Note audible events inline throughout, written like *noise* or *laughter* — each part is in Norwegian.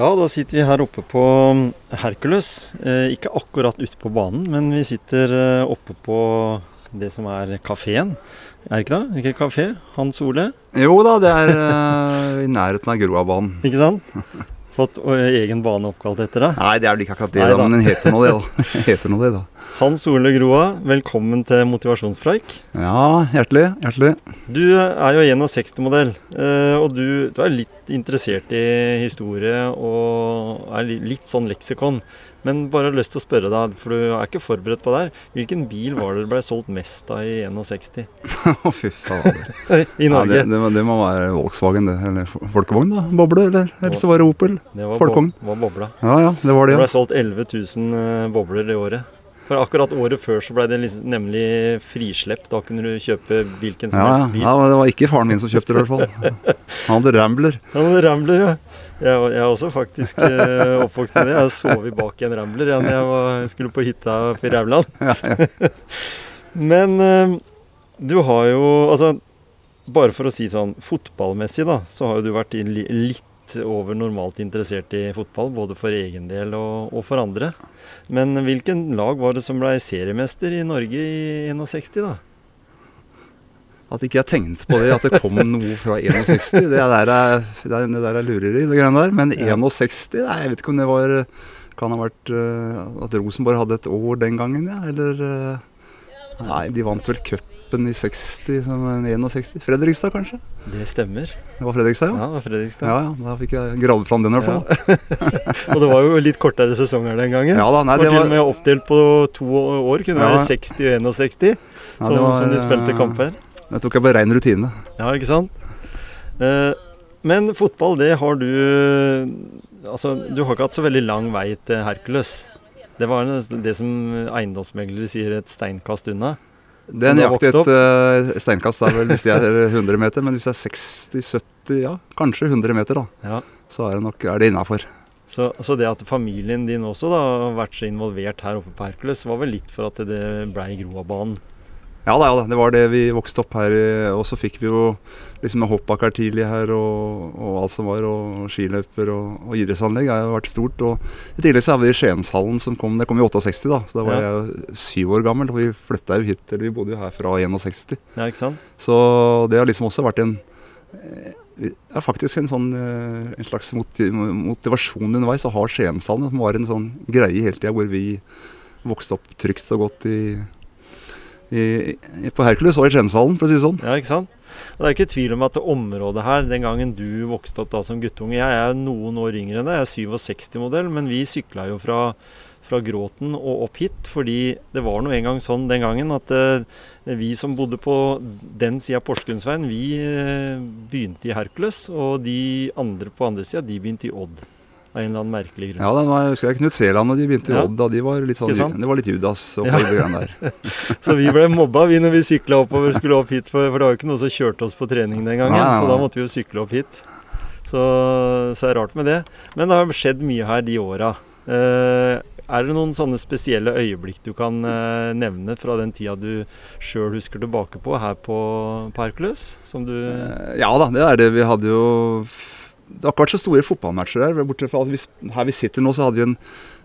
Ja, da sitter vi her oppe på Hercules. Eh, ikke akkurat ute på banen, men vi sitter eh, oppe på det som er kafeen. Er det ikke det? Ikke kafé? Hans Ole? Jo da, det er eh, i nærheten av Groabanen. Ikke sant? *laughs* Fått eh, egen bane oppkalt etter deg. Nei, det er vel ikke akkurat det, Nei da, men den heter nå det, da. *laughs* *laughs* heter noe det, da. Hans Ole Groa, velkommen til motivasjonspreik. Ja, hjertelig. Hjertelig. Du er jo 61-modell, eh, og du, du er litt interessert i historie og er litt sånn leksikon. Men bare har lyst til å spørre deg, for du er ikke forberedt på det her. Hvilken bil var det det ble solgt mest av i 61 *laughs* Å, fy fader. *laughs* i Ja, Norge? det, det, må, det må være Volkswagen, det. Eller folkevogn, da. Boble, eller? Eller så var det Opel. Det var, Folkevogn. bo var bobla. Ja ja, det var Det det. ble solgt 11 000 eh, bobler i året. For akkurat året før så ble det nemlig frislepp. Da kunne du kjøpe hvilken som Ja, helst bil. ja, men det var ikke faren min som kjøpte det, i hvert fall. *laughs* Han hadde Rambler. Han hadde Rambler, ja. Jeg, jeg er også faktisk eh, oppvokst med det. Jeg sov i bak en Rambler når jeg var, skulle på hytta i Rauland. *laughs* *laughs* Men eh, du har jo Altså, bare for å si sånn fotballmessig, da, så har jo du vært litt over normalt interessert i fotball. Både for egen del og, og for andre. Men hvilken lag var det som ble seriemester i Norge i 61, da? At ikke jeg tenkte på det, at det kom noe fra 61. Det der er, det er, det der er lureri, det greiene der. Men Ja. 61, nei, jeg vet ikke om det var Kan ha vært eh, at Rosenborg hadde et år den gangen, ja. Eller eh, Nei, de vant vel cupen i 60 som 61. Fredrikstad, kanskje? Det stemmer. Det var Fredrikstad, Ja, ja? det var Fredrikstad. Ja, ja, da fikk jeg gravd fram den i hvert fall. *laughs* Og det var jo litt kortere sesonger den gangen. Ja da, nei, var til og med oppdelt på to år. Kunne Ja. være 60 og 61, ja, som, det var, som de spilte kamper. Det tok jeg bare rein rutine. Ja, ikke sant? Eh, men fotball, det har du Altså, du har ikke hatt så veldig lang vei til Hercules. Det var det som eiendomsmeglere sier et steinkast unna. Det er nøyaktig et uh, steinkast der, hvis de er *laughs* 100 meter. Men hvis det er 60-70, ja, kanskje 100 meter, da, Ja. så er det nok er det innafor. Så, så det at familien din også da har vært så involvert her oppe på Hercules, var vel litt for at det blei Groabanen. Ja da, ja da, det var det vi vokste opp her i. Og så fikk vi jo liksom hoppbakker tidlig her og, og alt som var. Og skiløyper og, og idrettsanlegg har vært stort. Og i tillegg så er vi Skienshallen som kom, det kom i 68 da. Så da var Ja. jeg syv år gammel. Og vi flytta jo hit, eller vi bodde jo her fra 61. Ja, ikke sant? Så det har liksom også vært en eh, ja, faktisk en sånn eh, en slags motivasjon underveis å ha Skienshallen. Som var en sånn greie hele tida hvor vi vokste opp trygt og godt i, i, på Hercules og i Skienshallen, for å si det sånn. Ja, ikke sant? Og Det er ikke tvil om at det området her, den gangen du vokste opp da som guttunge Jeg er noen år yngre enn deg, jeg er 67-modell, men vi sykla jo fra, fra Gråten og opp hit. Fordi det var nå en gang sånn den gangen at eh, vi som bodde på den sida av Porsgrunnsveien, vi eh, begynte i Hercules. Og de andre på andre sida, de begynte i Odd. Av en eller annen merkelig grunn. Ja, den var, jeg husker jeg Knut Seland og de begynte i Ja. Da. De var litt sånn, det var litt Judas og Ja. det greiene der. *laughs* Så vi ble mobba vi når vi sykla oppover skulle opp hit, for, for det var jo ikke noe som kjørte oss på trening den gangen. Nei, nei, Så da måtte vi jo sykle opp hit. Så, så det er rart med det. Men det har skjedd mye her de åra. Eh, er det noen sånne spesielle øyeblikk du kan eh, nevne fra den tida du sjøl husker tilbake på her på, Parkløs? Som du Eh, Ja da, det er det. Vi hadde jo Det har ikke vært så store fotballmatcher der. Bortsett fra at vi, her vi sitter nå, så hadde vi en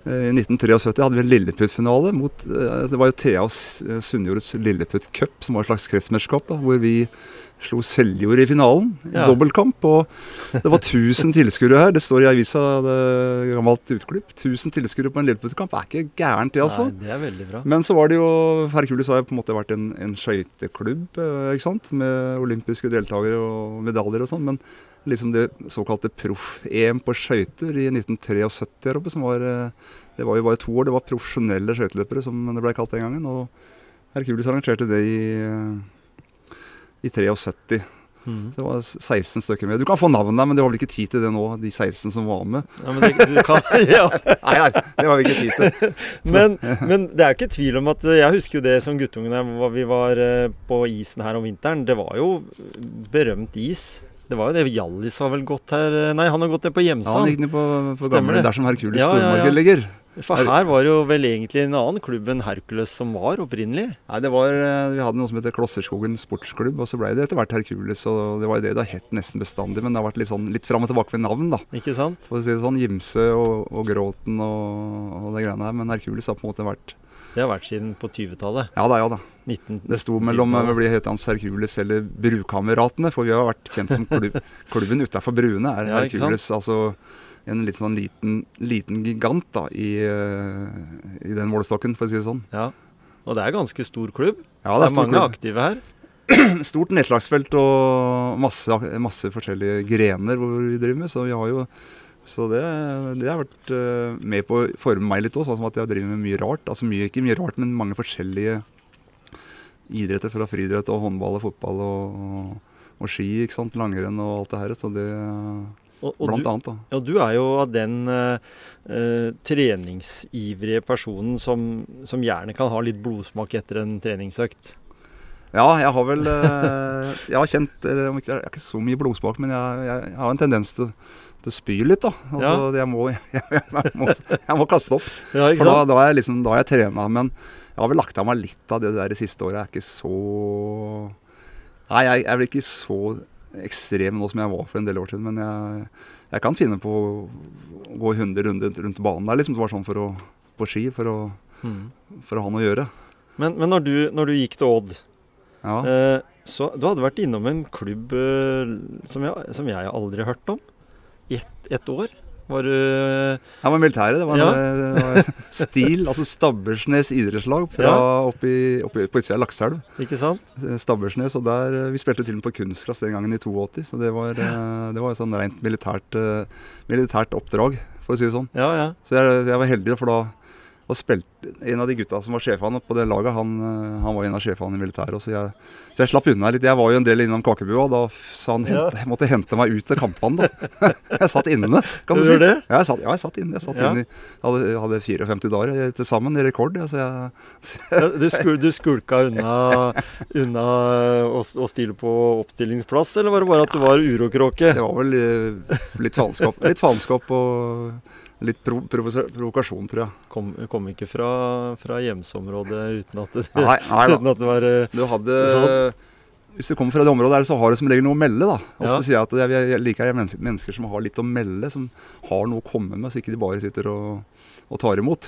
eh, I 1973 hadde vi en Lilleputt-finale mot eh, Det var jo Thea og eh, Sunnjords Lilleputt Cup, som var et slags kretsmesterskap, hvor vi slo Seljord i finalen. Ja. Dobbeltkamp. Og det var 1000 tilskuere her. Det står i avisa, det gammelt utklipp. 1000 tilskuere på en Lilleputt-kamp er ikke gærent, det, altså. Nei, det er veldig bra. Men så var det jo Hercules har på en måte vært en, en skøyteklubb, ikke sant? Med olympiske deltakere og medaljer og sånn. Men liksom det såkalte proff-EM på skøyter i 1973 her oppe, som var eh, Det var jo bare to år. Det var profesjonelle skøyteløpere, som det ble kalt den gangen. Og Hercules arrangerte det i, eh, i 73. Mm. Så det var 16 stykker med. Du kan få navnet, der, men du har vel ikke tid til det nå, de 16 som var med? Ja, men det, du kan, *laughs* ja. Nei, nei, det har vi ikke tid til. *laughs* Men, men det er jo ikke tvil om at eh, Jeg husker jo det som guttungene vi var på isen her om vinteren. Det var jo berømt is. Det var jo det Hjallis har vel gått her eh, Nei, han har gått ned på Ja, han gikk ned på, på gamle, der som Hercules Ja, ja, ja. Ligger. For her var jo vel egentlig en annen klubb enn Hercules som var opprinnelig. Nei, det var, eh, Vi hadde noe som heter Klosserskogen sportsklubb, og så ble det etter hvert Hercules. og Det var jo det det har hett nesten bestandig, men det har vært litt, sånn, litt fram og tilbake med navn. da. Ikke sant? For å si det sånn, Gimse og, og Gråten og, og det greiene her. Men Hercules har på en måte vært Det har vært siden på 20-tallet. Ja da, ja da. 19 Det sto mellom å bli het hans Hercules eller Brukameratene, for vi har vært kjent som klubb, *laughs* klubben utafor Bruene. er Ja? Hercules, altså en litt sånn liten, liten gigant da, i, eh, i den målestokken, for å si det sånn. Ja. Og det er ganske stor klubb. Ja, det er stor mange klubb. aktive her. *clears throat* Stort nedslagsfelt og masse, masse forskjellige grener hvor vi driver med, så vi har jo så det, det har vært eh, med på å forme meg litt òg, sånn som at jeg driver med mye rart. Altså mye, ikke mye rart, men mange forskjellige idretter fra friidrett og håndball og fotball og, og, ski, ikke sant, langrenn og alt det her. Så det Og, og, Blant du, annet, da. og du er jo av den eh, treningsivrige personen som, som gjerne kan ha litt blodsmak etter en treningsøkt. Ja, jeg har vel uh, *laughs* Jeg har kjent uh, Jeg har ikke så mye blodsmak, men jeg, jeg, jeg har en tendens til, å spy litt, da. Altså, ja. jeg, må, *laughs* jeg, jeg, må, jeg må kaste opp. Ja, For da, da, er jeg liksom, da har jeg trena, men jeg har vel lagt av meg litt av det der det siste året. Jeg er ikke så Nei, jeg, jeg er vel ikke så ekstrem nå som jeg var for en del år siden, men jeg, jeg kan finne på å gå 100 runder rundt banen der, liksom. Det var sånn for å, på ski, for å, Mm. for å ha noe å gjøre. Men, men når, du, når du gikk til Odd, Ja. eh, så du hadde vært innom en klubb eh, som, jeg, som jeg aldri har hørt om. Ett et år. Var du Jeg var militæret. Det var, Ja. det var *laughs* STIL, altså Stabbersnes idrettslag fra Ja. oppi, oppi, på utsida av Lakselv. Ikke sant? Stabbersnes, og der, eh, Vi spilte til og med på kunstgras den gangen i 82, så det var, eh, det var et sånn rent militært, eh, militært oppdrag, for å si det sånn. Ja, ja. Så jeg, jeg var heldig, for da og spilte, En av de gutta som var sjefene på det laget, han, eh, han var en av sjefene i militæret. Så jeg, så jeg slapp unna litt. Jeg var jo en del innom kakebua, da så han Ja. hente, jeg måtte hente meg ut til kampene. da. *laughs* Jeg satt inne, kan du si. det? Ja, jeg satt, ja, jeg satt inne. Jeg satt Ja. inne i, hadde, hadde 54 dager eh, til sammen i rekord. Ja, så jeg, Ja, Du, skul, du skulka unna, unna å, å stille på oppstillingsplass, eller var det bare at du var urokråke? det var vel eh, litt faenskap, litt faenskap og litt prov provokasjon, tror jeg. Kom, kom ikke fra, fra hjemsområdet uten at det, Nei, nei uten at det var eh, Du hadde Sånn. Hvis du kommer fra det området der, så har du som regel noe å melde. da. Ofte Ja. sier jeg at jeg, jeg liker jeg mennesker, mennesker som har litt å melde, som har noe å komme med, så ikke de bare sitter og, og tar imot.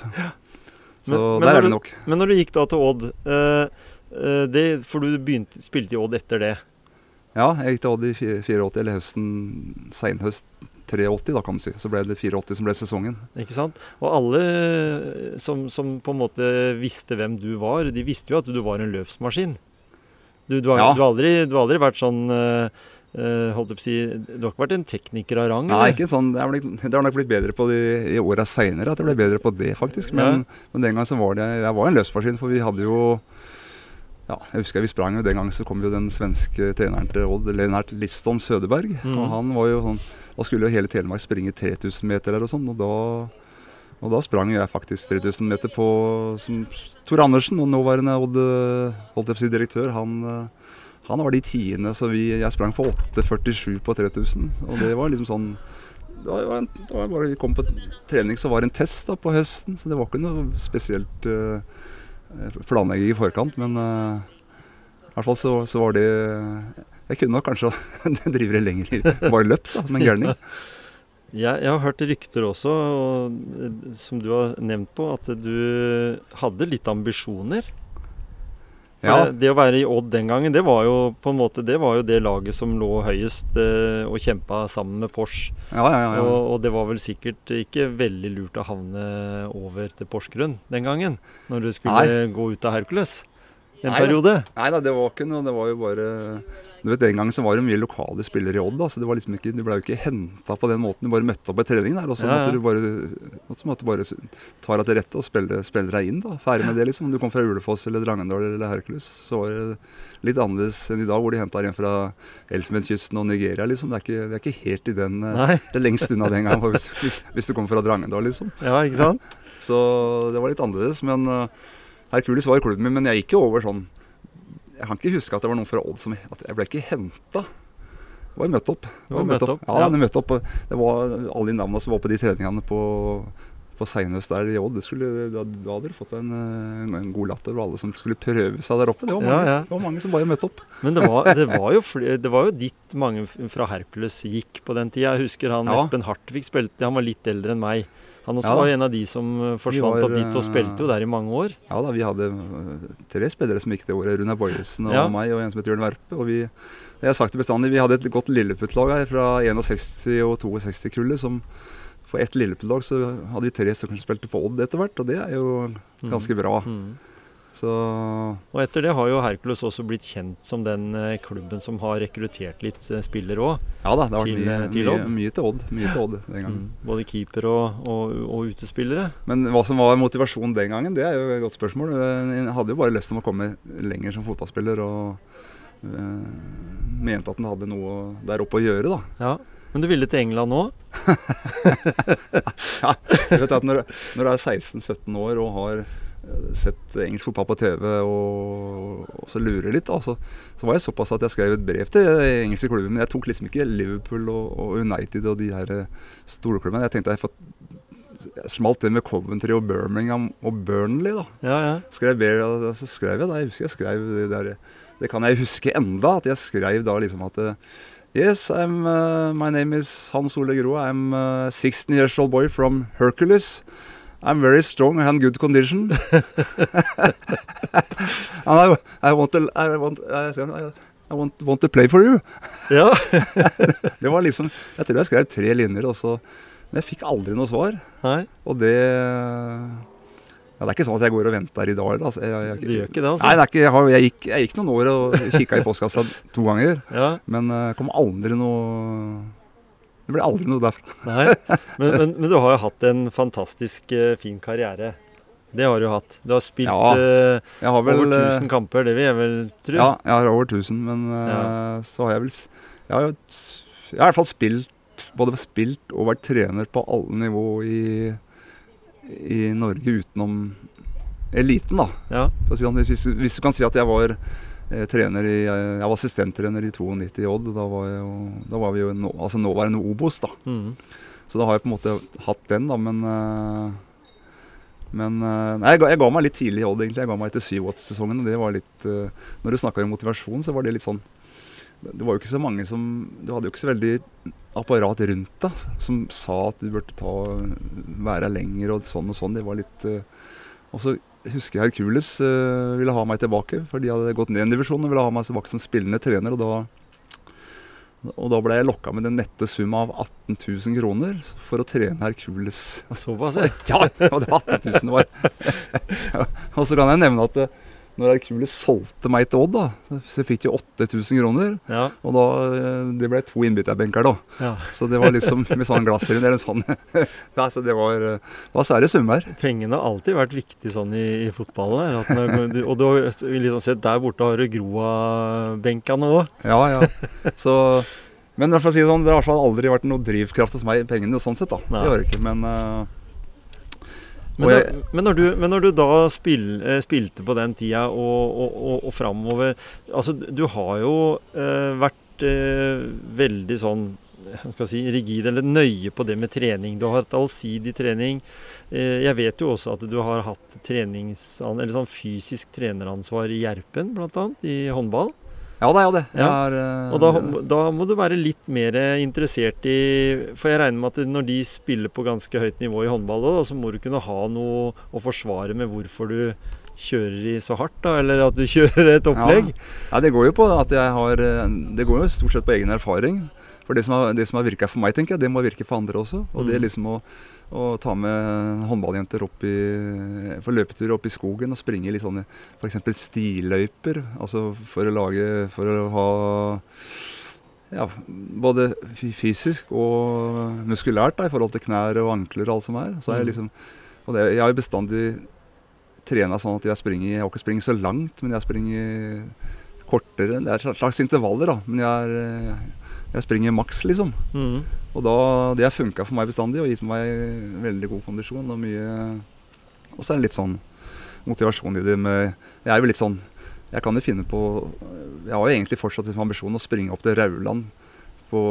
Så Men- men der er det du- nok. Men når du gikk da til Odd eh, eh, det, For du begynte, spilte i Odd etter det. Ja, jeg gikk til Odd i 84, eller høsten, seinhøst 83, da kan du si. Så ble det 84 som ble sesongen. Ikke sant? Og alle som, som på en måte visste hvem du var, de visste jo at du var en løpsmaskin. Du, du, har, Ja. du, har, aldri, du har aldri vært sånn eh, eh, holdt jeg på å si, Du har ikke vært en tekniker av rang? Nei, eller? ikke sånn, det, blitt, det har nok blitt bedre på det i åra seinere, at jeg ble bedre på det, faktisk. Men, men den gangen så var det Jeg var en løpsmaskin, for vi hadde jo ja, jeg husker vi sprang jo Den gangen så kom jo den svenske treneren til Odd, Lennart Liston Sødeberg. Mm. Og han var jo sånn Da skulle jo hele Telemark springe 3000 meter der og sånn. Og da, og da sprang jeg faktisk 3000 meter på som Tor Andersen, og nåværende Odd si direktør, han, han var de tiende, så vi, jeg sprang på 8,47 på 3000. Og det var liksom sånn det var, en, det var bare Vi kom på trening, så var det en test da på høsten. Så det var ikke noe spesielt uh, planlegging i forkant. Men uh, i hvert fall så, så var det Jeg kunne nok kanskje *laughs* drive det lenger i bare løp, da, som en gærning. *laughs* Jeg, jeg har hørt rykter også, og, eh, som du har nevnt på, at du hadde litt ambisjoner. Ja. det, det å være i Odd den gangen, det var jo på en måte Det var jo det laget som lå høyest eh, og kjempa sammen med Porsche. Ja, ja, ja, ja. Og, og det var vel sikkert ikke veldig lurt å havne over til Porsgrunn den gangen. Når du skulle gå ut av Hercules en Nei periode. Nei da, det var ikke noe. Det var jo bare du vet, Den gangen så var det mye lokale spillere i Odd. så det var liksom ikke, du ble jo ikke henta på den måten. Du bare møtte opp på trening der, og så Ja, ja. måtte du bare, måtte, måtte bare ta deg til rette og spille, spille deg inn. da, Ferdig med det, liksom. Om du kom fra Ulefoss eller Drangedal eller Hercules, så var det litt annerledes enn i dag, hvor de henta en fra Elfenbenskysten og Nigeria. liksom. Det er ikke, det er ikke helt i den eh, Nei. Det er lengst unna den gangen hvis, hvis, hvis du kommer fra Drangedal, liksom. Ja, ikke sant? *laughs* Så det var litt annerledes. Men uh, Hercules var klubben min. Men jeg gikk jo over sånn Jeg kan ikke huske at det var noen fra Odd som at Jeg ble ikke henta. Det var møtt opp. Jeg var møtt opp, Ja, ja. jeg møtte opp. Det var alle de navnene som var på de treningene på, på Seinøst der i Odd. Det skulle, da, da hadde du fått en, eh, en god latter. Og alle som skulle prøve seg der oppe. Det var mange, Ja, ja. Det var mange som bare møtte opp. Men det var, det var, jo, fl- det var jo dit mange fra Hercules gikk på den tida. Jeg husker han. Espen Hartvig spilte, han var litt eldre enn meg. Han også Ja var en av de som eh, forsvant var, opp dit og eh, spilte jo der i mange år. Ja da, vi hadde øh, tre spillere som gikk det året. Runar Boyesen og Ja. meg og en som heter Jørn Verpe. Og vi, jeg har sagt det bestandig, vi hadde et godt Lilleputt-lag her fra 61 og 62-kullet. som For ett Lilleputt-lag så hadde vi tre som spilte på Odd etter hvert, og det er jo ganske bra. Mm. Så Og etter det har jo Hercules også blitt kjent som den eh, klubben som har rekruttert litt eh, spillere òg. ja da, det har vært mye, eh, til mye, Odd. mye til Odd. Mye til Odd den gangen. Mm. Både keeper og, og, og utespillere. Men hva som var motivasjonen den gangen, det er jo et godt spørsmål. Jeg hadde jo bare lyst til å komme lenger som fotballspiller og øh, mente at den hadde noe der oppe å gjøre, da. Ja. Men du ville til England nå? *laughs* At når, når du er 16-17 år og har sett engelsk fotball på TV og, og så lurer litt, da, så, så var jeg såpass at jeg skrev et brev til engelske klubber. Men jeg tok liksom ikke Liverpool og, og United og de her eh, store klubbene. Jeg tenkte jeg fått jeg smalt det med Coventry og Birmingham og Burnley, da. Ja, ja. Skrev så skrev jeg da, jeg husker jeg skrev det der Det kan jeg huske enda, at jeg skrev da liksom at eh, Yes, I'm, uh, my name is Hans Ole Groa. I'm a 16 years old boy from Hercules. I'm very strong and good condition. *laughs* I, I want to, I want, I, I, want, want to play for you. ja. *laughs* Det var liksom, Jeg tror jeg skrev tre linjer, og så, men jeg fikk aldri noe svar. Nei, Og det ja, Det er ikke sånn at jeg går og venter i dag. Altså. Jeg, jeg, du gjør ikke det, altså? Nei, det ikke, jeg, har, jeg, gikk, jeg gikk noen år og kikka i postkassa to ganger. Ja, Men uh, kom aldri noe Det ble aldri noe derfra. nei. Men, men, men du har jo hatt en fantastisk eh, fin karriere. Det har du hatt. Du har spilt Ja, eh, har vel over eh, 1000 kamper, det vil jeg vel tro. Ja, jeg har over 1000, men eh, Ja. så har jeg vel Jeg har jeg har i hvert fall spilt både spilt og vært trener på alle nivå i, i Norge utenom eliten, da. Ja. Si sånn, hvis, hvis du kan si at jeg var eh, trener i, eh, jeg var assistenttrener i 92 i Odd, da var, jo, da var vi jo nå, altså nåværende Obos, da. Mm. Så da har jeg på en måte hatt den, da, men eh, Men eh, nei, jeg, ga, jeg ga meg litt tidlig i Odd, egentlig. Jeg ga meg etter Syvåts-sesongen. og det var litt, eh, Når du snakka om motivasjon, så var det litt sånn Det var jo ikke så mange som Du hadde jo ikke så veldig apparat rundt deg som sa at du burde ta, være lenger og sånn og sånn. Det var litt eh, Og så husker jeg Hercules eh, ville ha meg tilbake, for de hadde gått ned en divisjon og ville ha meg tilbake som spillende trener. og da og da ble jeg lokka med den nette sum av 18 000 kroner for å trene Hercules. Såpass, ja. *laughs* Ja, og det var 18 000 det var. *laughs* og så kan jeg nevne at eh, når Hercules solgte meg til Odd, da, så fikk de 8000 kroner. Ja, Og da, eh, det ble to innbytterbenker, da. ja. Så det var liksom med sånn glass eller en sånn *laughs* Ja, så det var, eh, det var svære summer. Pengene har alltid vært viktig sånn i, i fotballen. Når, og du har liksom sett der borte har du Groa-benkene òg. Ja, ja. Så Men i hvert fall si det sånn, det har i aldri vært noe drivkraft hos meg, pengene, sånn sett, da. Nei. Det har ikke, men eh, Men, da, jeg- men, når du, men når du da spill, eh, spilte på den tida og, og, og, og framover Altså, du har jo eh, vært eh, veldig sånn skal si, rigid eller nøye på det med trening. Du har hatt allsidig trening. Eh, jeg vet jo også at du har hatt trenings, eller sånn fysisk treneransvar i Gjerpen, bl.a. i håndball. Ja da, jo det. Jeg Ja. er, eh, Og da, da må du være litt mer interessert i For jeg regner med at når de spiller på ganske høyt nivå i håndball, da, så må du kunne ha noe å forsvare med hvorfor du kjører i så hardt, da, eller at du *laughs* kjører et opplegg. Ja, det går jo på at jeg har eh, Det går jo stort sett på egen erfaring. For det som har, det som har virka for meg, tenker jeg, det må virke for andre også. Og det er liksom å, å ta med håndballjenter opp i, på løpetur opp i skogen og springe litt sånne f.eks. stiløyper. Altså for å lage For å ha ja, både fysisk og muskulært da, i forhold til knær og ankler og alt som er. Så jeg Mm. liksom, og det, jeg har jo bestandig trena sånn at jeg springer Jeg har ikke springet så langt, men jeg springer kortere. Det er slags- intervaller, da. Men jeg, er, jeg springer maks, liksom. Mm. Og da, det har funka for meg bestandig og gitt meg veldig god kondisjon og mye Og så er det litt sånn motivasjon i det med Jeg er jo litt sånn Jeg kan jo finne på Jeg har jo egentlig fortsatt som ambisjon å springe opp til Rauland på,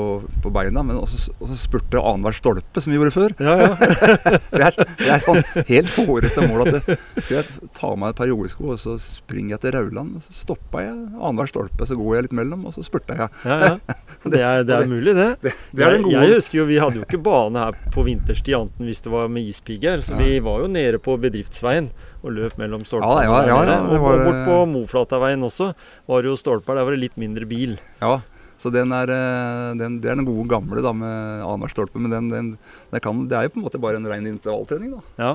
på beina, men også, også spurte annenhver stolpe, som vi gjorde før. Ja, ja. *laughs* Det er, det er sånn helt hårete mål at det, skal jeg ta av meg et par joggesko og så springer jeg til Rauland. og Så stoppa jeg annenhver stolpe, så går jeg litt mellom, og så spurta jeg. ja, ja. *laughs* Det, er, det er mulig, det. Det, det er den jeg, gode jeg husker jo, Vi hadde jo ikke bane her på vinterstid anten hvis det var med ispigger. Så vi var jo nede på bedriftsveien og løp mellom stolpene. ja, ja, ja, og bort på Moflataveien også var det jo stolper. Der var det litt mindre bil. Ja, så den er, eh, den, det er den gode gamle da med annenhver stolpe. Men den, den, det, kan, det er jo på en måte bare en ren intervalltrening. da. Ja.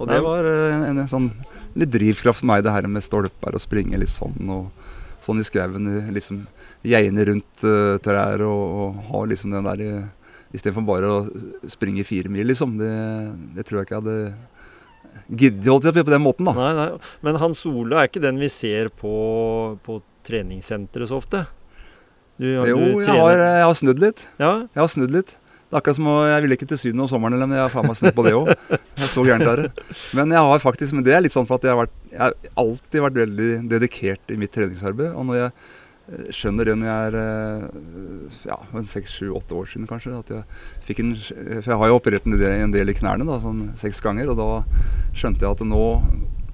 Og det var en, en, en sånn litt drivkraft for meg, det her med stolper og springe litt sånn. og Sånn i skauen, liksom geine rundt uh, trær og, og ha liksom den der Istedenfor bare å springe fire mil, liksom. Det, det tror jeg ikke jeg hadde giddet holdt jeg på den måten, da. Nei, nei. Men Hans Ole er ikke den vi ser på, på treningssenteret så ofte. Du, Jo, du jeg har, jeg har snudd litt. Ja, Jeg har snudd litt. Det er akkurat som å, Jeg ville ikke til Syden om sommeren, men jeg har faen meg snudd på det òg. Så gærent der. Men jeg har faktisk, men det er litt sånn for at jeg har, vært, jeg har alltid vært veldig dedikert i mitt treningsarbeid. Og når jeg eh, skjønner det når jeg er eh, ja, seks, sju, åtte år siden kanskje at jeg fikk en, For jeg har jo operert en del, en del i knærne, da, sånn seks ganger. Og da skjønte jeg at nå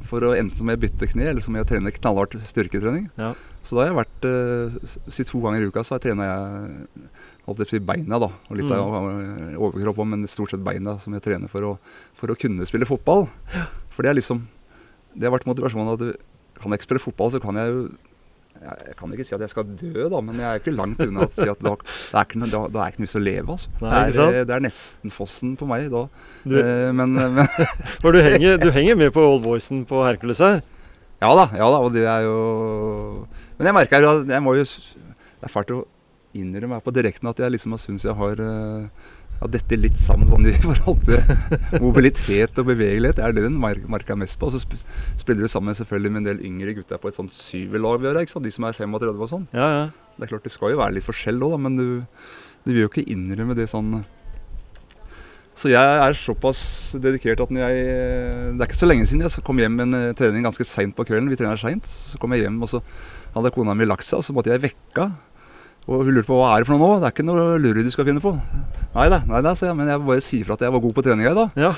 for å enten så må jeg bytte kne, eller så må jeg trene knallhardt styrketrening. Ja. Så da har jeg vært eh, si to ganger i uka så trener jeg holdt jeg på å si beina, da. Og litt av eh, overkropp òg, men stort sett beina som jeg trener for å, for å kunne spille fotball. For det er liksom Det har vært motivasjonen at kan jeg ikke spille fotball, så kan jeg jo jeg, kan ikke si at jeg skal dø, da, men jeg er ikke langt unna å si at da, det er ikke noe, da, da er ikke noe vits å leve. altså. Nei, det, er, det er nesten fossen på meg da. du, Eh, men, men *laughs* for du henger, du henger med på Old Voicen på Hercules her. Ja da, ja da, og det er jo Men jeg merker jo at jeg må jo Det er fælt å innrømme på direkten at jeg liksom har syntes jeg har ja, dette litt sammen sånn i *laughs* forhold til mobilitet og bevegelighet. Det er det den mer merker jeg mest på. Og så sp spiller du sammen selvfølgelig med en del yngre gutter på et sånt syverlag vi gjør, ikke sant? de som er 35 og sånn. Ja, ja. Det er klart det skal jo være litt forskjell òg, men du, du vil jo ikke innrømme det sånn Så jeg er såpass dedikert at når jeg Det er ikke så lenge siden jeg kom hjem med en eh, trening ganske seint på kvelden. Vi trener seint. Så kom jeg hjem, og så hadde kona mi lagt seg, og så måtte jeg vekke henne. Og hun lurte på hva er det for noe nå? Det er ikke noe lureri du skal finne på. Nei da, nei da, sa jeg, men jeg bare sier fra at jeg var god på treninga i dag. ja.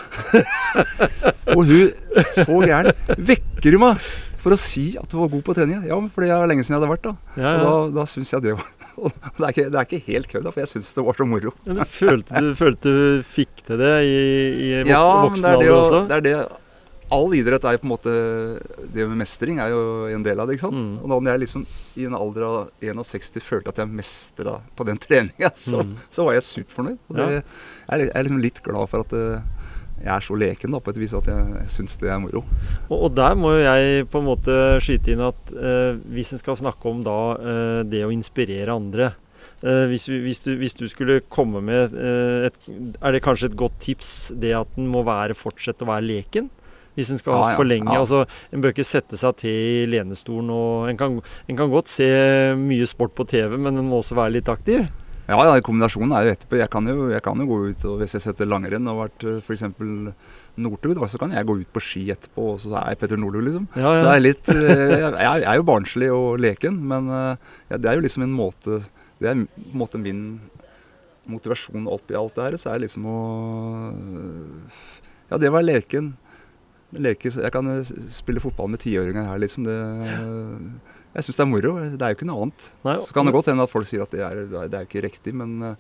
*laughs* Og hun, så gæren, vekker hun meg for å si at du var god på treninga. Ja, for det er lenge siden jeg hadde vært da. ja, Og da, da syns jeg det var *laughs* og det, er ikke, det er ikke helt kødd, for jeg syns det var så moro. Men du følte du følte du fikk til det i, i Ja, voksen det, alder også? det er det All idrett er jo på en måte Det med mestring er jo en del av det. ikke sant? Mm. Og da når jeg liksom i en alder av 61 følte at jeg mestra på den *laughs* treninga, så, Mm. så var jeg superfornøyd. Og det, Ja. jeg er liksom litt glad for at eh, jeg er så leken da, på et vis at jeg, jeg syns det er moro. Og, og der må jo jeg på en måte skyte inn at eh, hvis en skal snakke om da eh, det å inspirere andre eh, hvis, hvis, du, hvis du skulle komme med eh, et, Er det kanskje et godt tips det at en må være, fortsette å være leken? Hvis en skal Ja, ja, forlenge ja. altså En bør ikke sette seg til i lenestolen. og En kan, en kan godt se mye sport på TV, men en må også være litt aktiv. Ja, ja, kombinasjonen er jo etterpå. Jeg kan jo, jeg kan jo gå ut og hvis jeg setter langrenn og vært f.eks. Northug, så kan jeg gå ut på ski etterpå, og så er jeg Petter Northug, liksom. Ja, Det er litt eh, Jeg jeg er jo barnslig og leken, men eh, ja, det er jo liksom en måte Det er en måte min motivasjon oppi alt det her. Så er det liksom å Ja, det var leken. Leke, jeg kan eh, spille fotball med tiåringer her, liksom. Det, jeg syns det er moro. Det er jo ikke noe annet. Nei, Så kan det godt hende at folk sier at det er, det er jo ikke riktig, men eh,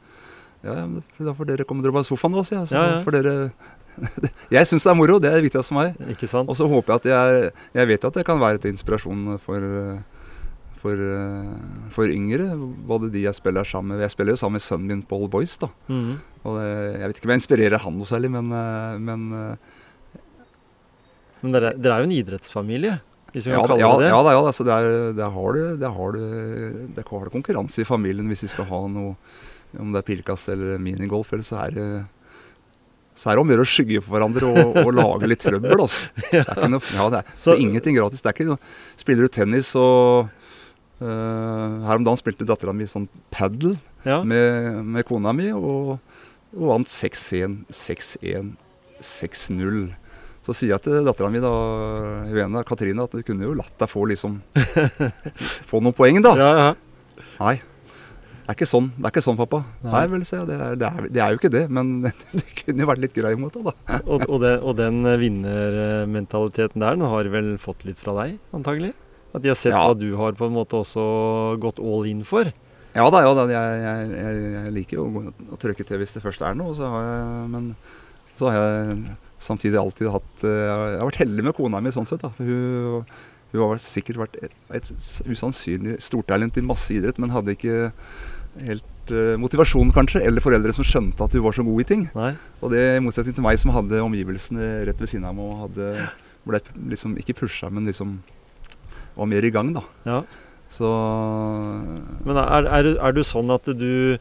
ja, da får dere komme dere på sofaen, da, sier jeg. Så Ja, ja. får dere *laughs* Jeg syns det er moro. Det er det viktigste for meg. Ikke sant? Og så håper jeg at jeg Jeg vet at jeg kan være til inspirasjon for, for, eh, for yngre. Både de jeg spiller sammen med Jeg spiller jo sammen med sønnen min Paul Boys. da. Mhm. Og det, Jeg vet ikke om jeg inspirerer han noe særlig, men, men Men dere, dere er jo en idrettsfamilie, hvis vi ja, kan kalle ja, det det. ja, da, ja da, så det er, det har du, det har du, det har du konkurranse i familien hvis vi skal ha noe Om det er pilkast eller minigolf, eller så er det så er det om å gjøre å skygge for hverandre og, og lage litt trøbbel. Altså. *laughs* Det er noe, ja, det er, det er ingenting gratis. Det er ikke noe. Spiller du tennis og uh, Her om dagen spilte dattera mi sånn padel Ja. med, med kona mi, og, og vant 6-1, 6-1, 6-0. Så sier jeg til dattera mi, da, Helena Katrine, at du kunne jo latt deg få liksom *laughs* Få noen poeng, da. Ja, ja. Nei. Det er ikke sånn, det er ikke sånn, pappa. Nei. Nei, vel, sier jeg. Det er, det, er, det er jo ikke det, men *laughs* det kunne jo vært litt grei mot deg, da. Og, og, den, og den vinnermentaliteten der, den har vel fått litt fra deg, antagelig? At de har sett Ja. hva du har på en måte også gått all in for? Ja da, ja da. Jeg, jeg, jeg, jeg liker jo å, å trykke til hvis det først er noe. Så har jeg, men så har jeg samtidig alltid hatt eh, Jeg har vært heldig med kona mi sånn sett. da. Hun, hun har sikkert vært et, et usannsynlig stortalent i masse idrett, men hadde ikke helt eh, motivasjon, kanskje, eller foreldre som skjønte at hun var så god i ting. Nei? Og det i motsetning til meg som hadde omgivelsene rett ved siden av meg og hadde ble liksom ikke pusha, men liksom var mer i gang, da. Ja. Så Men er, er, er du sånn at du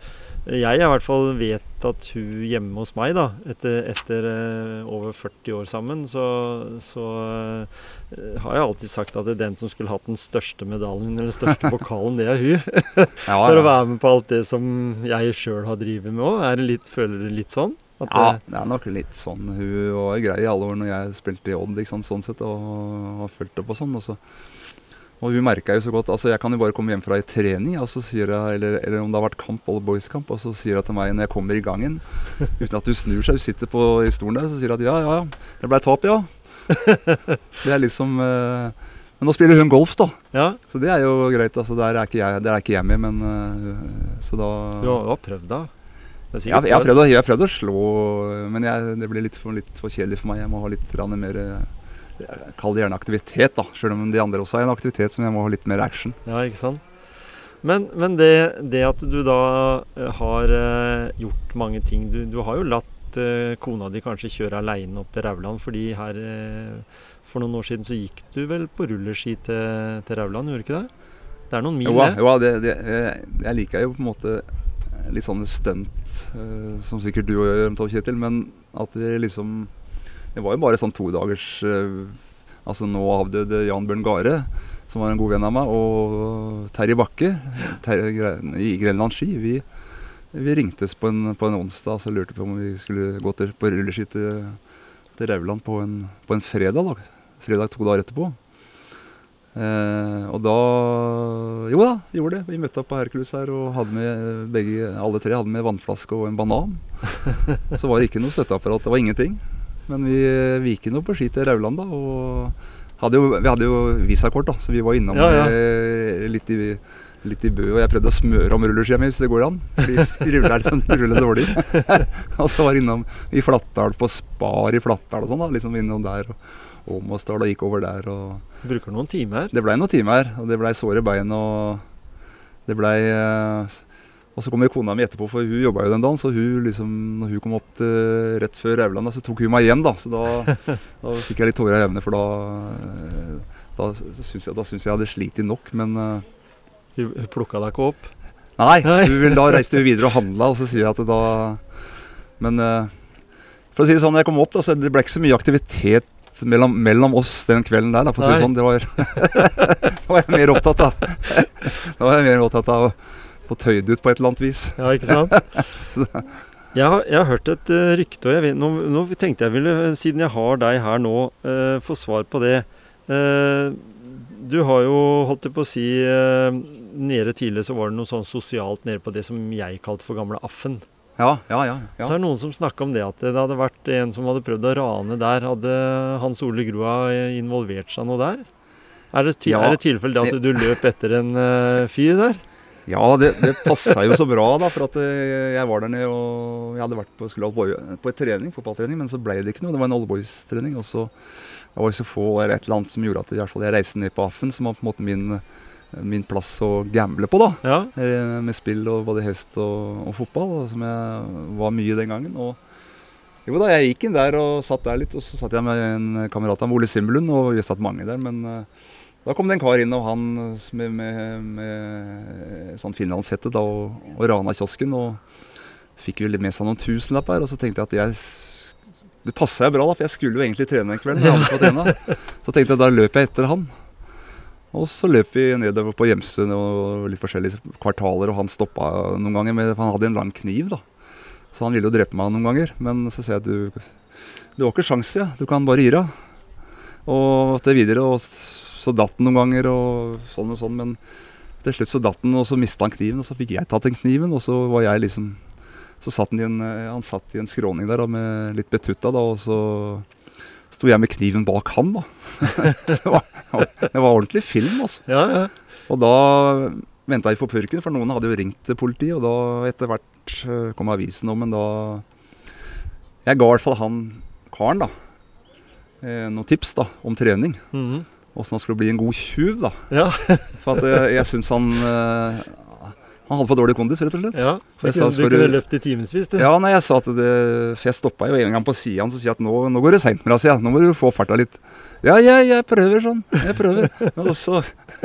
Jeg i hvert fall vet at hun hjemme hos meg, da, etter, etter eh, over 40 år sammen, så, så eh, har jeg alltid sagt at det er den som skulle hatt den største medaljen eller den største *laughs* pokalen, det er hun. ja, For å være med på alt det som jeg sjøl har drevet med òg. Føler du litt sånn? At Ja, det- det er nok litt sånn. Hun var grei i alle år når jeg spilte i Odd, liksom, sånn sett, og har fulgt opp og sånn. Og, så. Og hun merka jo så godt altså Jeg kan jo bare komme hjem fra ei trening, og så sier jeg, eller, eller om det har vært kamp, eller boyskamp, og så sier hun til meg når jeg kommer i gangen, *laughs* uten at hun snur seg, hun sitter på i stolen der, så sier hun at ja, ja, ja, det blei tap, ja. *laughs* Det er liksom eh, Men nå spiller hun golf, da. ja, Så det er jo greit. altså Der er ikke jeg, der er ikke jeg med, men eh, Så da du har, har prøvd, da? Er jeg, jeg, har prøvd jeg har prøvd å slå, men jeg, det blir litt for, litt for kjedelig for meg. Jeg må ha litt mer eh, Kall det gjerne aktivitet, da. Selv om de andre også har en aktivitet som jeg må ha litt mer action. Ja, ikke sant? Men, men det, det at du da eh, har eh, gjort mange ting Du, du har jo latt eh, kona di kanskje kjøre aleine opp til Rauland, fordi her for noen år siden så gikk du vel på rulleski til, til Rauland, gjorde du ikke det? Det er noen mil, Jo, det. jo det, det, jeg, liker jo på en måte litt sånne stunt, som sikkert du gjør, Kjetil, men at det liksom Det var jo bare sånn todagers uh, Altså nå avdøde Jan Bjørn Gare, som var en god venn av meg, og Terje Bakke Terje, i Grenland Ski. Vi, vi ringtes på en, på en onsdag og lurte på om vi skulle gå til, på rulleski til, til Rauland på en, på en fredag. Da. Fredag to dager etterpå. Eh, og da Jo da, gjorde det. Vi møtte opp på Hercules her og hadde med begge, alle tre hadde med vannflaske og en banan. *laughs* Så var det ikke noe støtteapparat. Det var ingenting. Men vi, vi gikk nå på ski til Rauland, da. Og hadde jo, vi hadde jo visakort, da, så vi var innom Ja, ja. eh, litt, i, litt i Bø. Og jeg prøvde å smøre om rulleskia mi, hvis det går an. Fordi ruller, liksom, ruller dårlig. *laughs* og så var jeg innom i Flatdal, på Spar i Flatdal og sånn. da, Liksom innom der. og om og gikk over der. og Bruker noen timer. det blei noen timer, og det blei såre bein. Og det blei eh, Og så kommer kona mi etterpå, for hun jobba jo den dagen. Så hun liksom, når hun kom opp til, rett før Rauland, så tok hun meg igjen, da. Så da, *laughs* da fikk jeg litt tårer i øynene, for da eh, da syns jeg, jeg jeg hadde slitt nok. Men eh, Hun, hun plukka deg ikke opp. nei, hun, da reiste hun videre og handla, og så sier jeg at da Men uh, for å si det sånn, når jeg kom opp, da, så det ble ikke så mye aktivitet mellom, mellom oss den kvelden der. Da, for å si det sånn. Det var, *laughs* var jeg mer opptatt av *laughs* Da var jeg mer opptatt av få tøyd ut på et eller annet vis. Ja, ikke sant? *laughs* Jeg har, jeg har hørt et eh, rykte, og vet, nå, nå tenkte jeg ville, siden jeg har deg her nå, eh, få svar på det. Eh, du har jo, holdt jeg på å si eh, Nede tidligere så var det noe sånn sosialt nede på det som jeg kalte for gamle Affen. Ja, ja, ja. Så er det noen som snakka om det, at det hadde vært en som hadde prøvd å rane der. Hadde Hans Ole Grua eh, involvert seg noe der? Er det, Ja. er det tilfelle at du løp etter en uh, fyr der? Ja, det, det passa jo så bra, da. For at eh, jeg var der nede og jeg hadde vært på, skulle ha på, et trening, fotballtrening, men så ble det ikke noe. Det var en Old Boys-trening. Og så jeg var så få, eller et eller annet som gjorde at i hvert fall jeg reiste ned på Affen, som var på en måte min min plass å gamble på, da. Ja. Eh, Med spill og både hest og, og fotball, og som jeg var mye den gangen. Og jo da, jeg gikk inn der og satt der litt, og så satt jeg med en kamerat av Ole Simbelund, og vi satt mange der, men eh, da kom det en kar inn, og han eh, med, med, med sånn finlandshette da, og, og rana kiosken, og fikk litt med seg noen tusenlapper, og så tenkte jeg at jeg det passa jeg bra, da, for jeg skulle jo egentlig trene en kveld. når jeg *laughs* hadde trene. Så tenkte jeg da løper jeg etter han. Og så løp vi nedover på Hjemstuen og litt forskjellige kvartaler, og han stoppa noen ganger, med, for han hadde en lang kniv, da. Så han ville jo drepe meg noen ganger. Men så sier jeg at du, du har ikke sjans, ja. Du kan bare gi deg. Og til videre, og så datt han noen ganger, og sånn og sånn. Men til slutt så datt han, og så mista han kniven, og så fikk jeg tatt den kniven, og så var jeg liksom Så satt han i en, eh, han satt i en skråning der da, med litt betutta, da, og så sto jeg med kniven bak han, da. *laughs* det, var, det var ordentlig film, altså. Ja, ja. Og da venta jeg på purken, for noen hadde jo ringt politiet. Og da etter hvert eh, kom avisen om, men da Jeg ga i hvert fall han karen da eh, noen tips da om trening. Mhm. Åssen han skulle bli en god tjuv, da. ja. *laughs* For at jeg, jeg syns han eh, Han hadde for dårlig kondis, rett og slett. ja. Du sa, du kunne løpt i timevis, du. Ja, nei, jeg sa at det For jeg stoppa jo en gang på sida hans og sa at nå, nå går det seint med deg, sier jeg. Nå må du få farta litt. Ja, jeg, jeg prøver sånn. Jeg prøver. og, så,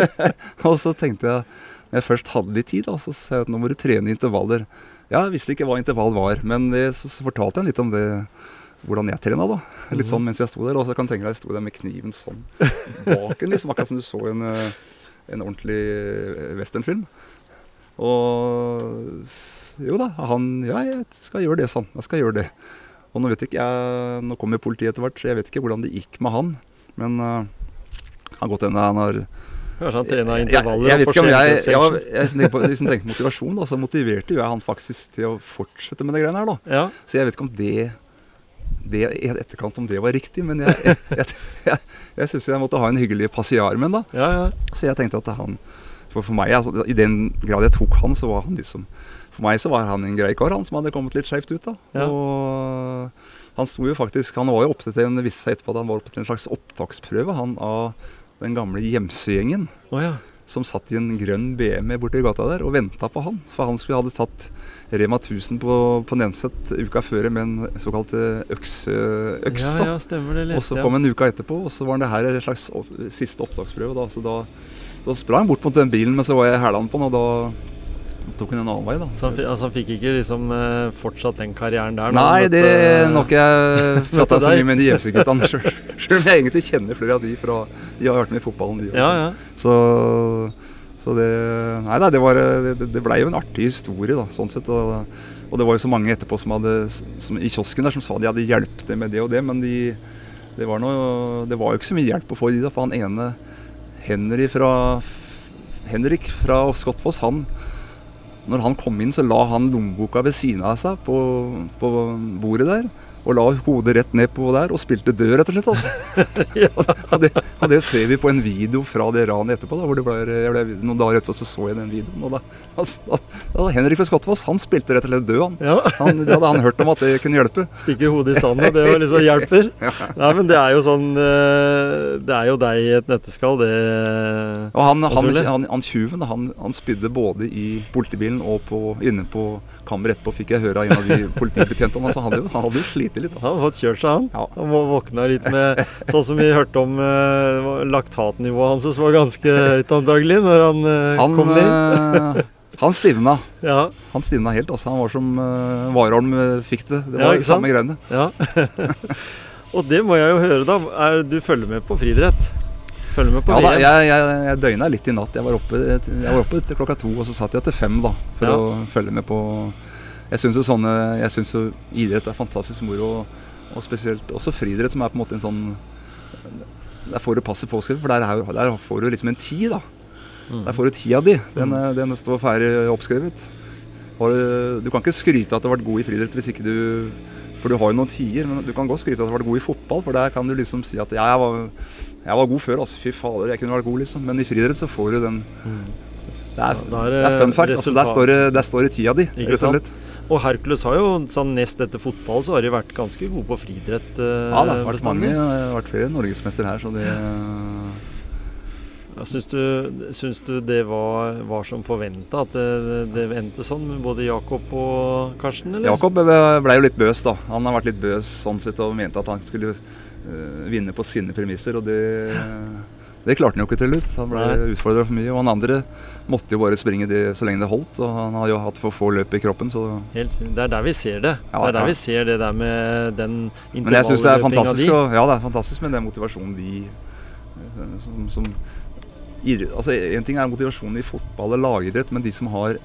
*laughs* og så tenkte jeg, når jeg først hadde litt tid, da, så sa jeg at nå må du trene intervaller. Ja, jeg visste ikke hva intervall var, men det, så, så fortalte jeg litt om det, hvordan jeg trena, da. Litt sånn mens jeg sto der. Og så kan du tenke deg, jeg sto der med kniven sånn bak en, liksom. Akkurat som du så en, eh, en ordentlig eh, westernfilm. Og jo da, han Ja, jeg skal gjøre det, sånn. Jeg skal gjøre det. Og nå vet ikke jeg Nå kommer politiet etter hvert, så jeg vet ikke hvordan det gikk med han. Men uh, har godt hende han har Kanskje han trena jeg, intervaller jeg vet ikke om jeg, jeg, jeg, jeg på, Hvis en tenker motivasjon, da, så motiverte jo jeg han faktisk til å fortsette med det greiene her. da. Ja. Så jeg vet ikke om det, det i etterkant om det var riktig, men jeg, jeg, jeg, jeg, jeg syns jeg måtte ha en hyggelig passiar med da. ja, ja. Så jeg tenkte at han For, for meg, altså, i den grad jeg tok han, så var han liksom For meg så var han en grei kar, han som hadde kommet litt skjevt ut. da. Ja. Og han sto jo faktisk Han var jo oppe til en viste seg etterpå at han var oppe til en slags opptaksprøve, han av den gamle Gjemsø-gjengen. Å ja. Som satt i en grønn BMW borti gata der og venta på han. For han skulle hadde tatt Rema 1000 på, på Nenset uka før med en såkalt eh, øks, eh, øks ja, ja, stemmer det. Og så Leste kom en uke etterpå, og så var det her en slags siste opptaksprøve. Da. Så da, da sprang han bort mot den bilen, men så var jeg hæla på den, og da tok han en annen vei. da. Så han, altså, han fikk ikke liksom eh, fortsatt den karrieren der? Nei, det er nok jeg prata så mye med de Gjemsø-guttene sjøl. Om jeg egentlig kjenner flere av de fra De har vært med i fotballen, de òg. Ja, ja. Så, så det Nei da, det, var, det, det blei jo en artig historie, da, sånn sett. Og, og det var jo så mange etterpå som hadde som, i kiosken der som sa de hadde hjulpet med det og det, men de, det, var noe, det var jo ikke så mye hjelp å få i de, da. For han ene Henry fra Henrik fra Skottfoss, han Når han kom inn, så la han lommeboka ved siden av seg på, på bordet der. Og la hodet rett ned på der og spilte død, rett og slett. Altså. *laughs* og, og, det, og det ser vi på en video fra det ranet etterpå. Da, hvor det ble, jeg ble, noen dager etterpå så, så jeg den videoen. Og da, da, da Henrik fra Skottfoss han spilte rett og slett død, han. ja. han. Det hadde han hørt om at det kunne hjelpe. Stikke hodet i sanden, det liksom hjelper. *laughs* Nei, men det er jo sånn eh, Det er jo deg i et nøtteskall, det. Og han, han, han, tjuven han, han spydde både i politibilen og på, inne på kammeret etterpå, fikk jeg høre av en av de politibetjentene. Altså, han hadde jo, han slitt litt. Han har fått kjørt seg, han. Ja. Han må- våkna litt med Sånn som vi hørte om eh, laktatnivået hans var ganske høyt antagelig når han, eh, Han, kom dit. eh, han stivna. *laughs* Ja, Han stivna helt. Altså. Han var som uh, Warholm eh, fikk det. Det Ja, var ikke samme greiene. ja. *laughs* Og det må jeg jo høre, da. Er, du følger med på friidrett? Følger med på Ja, da, jeg, jeg, jeg døgna litt i natt. Jeg var, oppe, jeg var oppe til klokka to, og så satt jeg til fem da, for Ja. å følge med på Jeg syns jo sånne Jeg synes jo idrett er fantastisk moro, og, og spesielt også friidrett, som er på en måte en sånn Der får du passet påskrevet, for der, er, der får du liksom en tid, da. Mm. Der får du tida di. Den, er- den står ferdig oppskrevet. Du, du kan ikke skryte at du har vært god i friidrett hvis ikke du For du har jo noen tider, men du kan godt skryte at du har vært god i fotball, for der kan du liksom si at ja, jeg var, jeg var god før, altså. Fy fader, jeg kunne vært god, liksom. Men i friidrett så får du den Mm. Det er, Ja, er det er fun fact. Altså, der, står det, der står det tida di, Ikke rett og slett. Og Hercules har jo sånn nest etter fotball så har de vært ganske gode på friidrett. eh, Ja, har vært bestandig. mange, det har vært flere norgesmester her, så det Ja, Syns du, syns du det var, var som forventa, at det, det endte sånn med både Jakob og Karsten? Eller? Jakob ble jo litt bøs, da. Han har vært litt bøs sånn sett og mente at han skulle øh, vinne på sine premisser, og det, det klarte han jo ikke til slutt. Han ble utfordra for mye. Og han andre måtte jo bare springe det så lenge det holdt, og han har jo hatt for få løp i kroppen, så Helt, Det er der vi ser det. Ja, det er der ja. vi ser det der med den Men jeg syns det er fantastisk, og, ja, det er fantastisk med den motivasjonen de eh, som, som altså En ting er motivasjonen i fotball og lagidrett, men de som har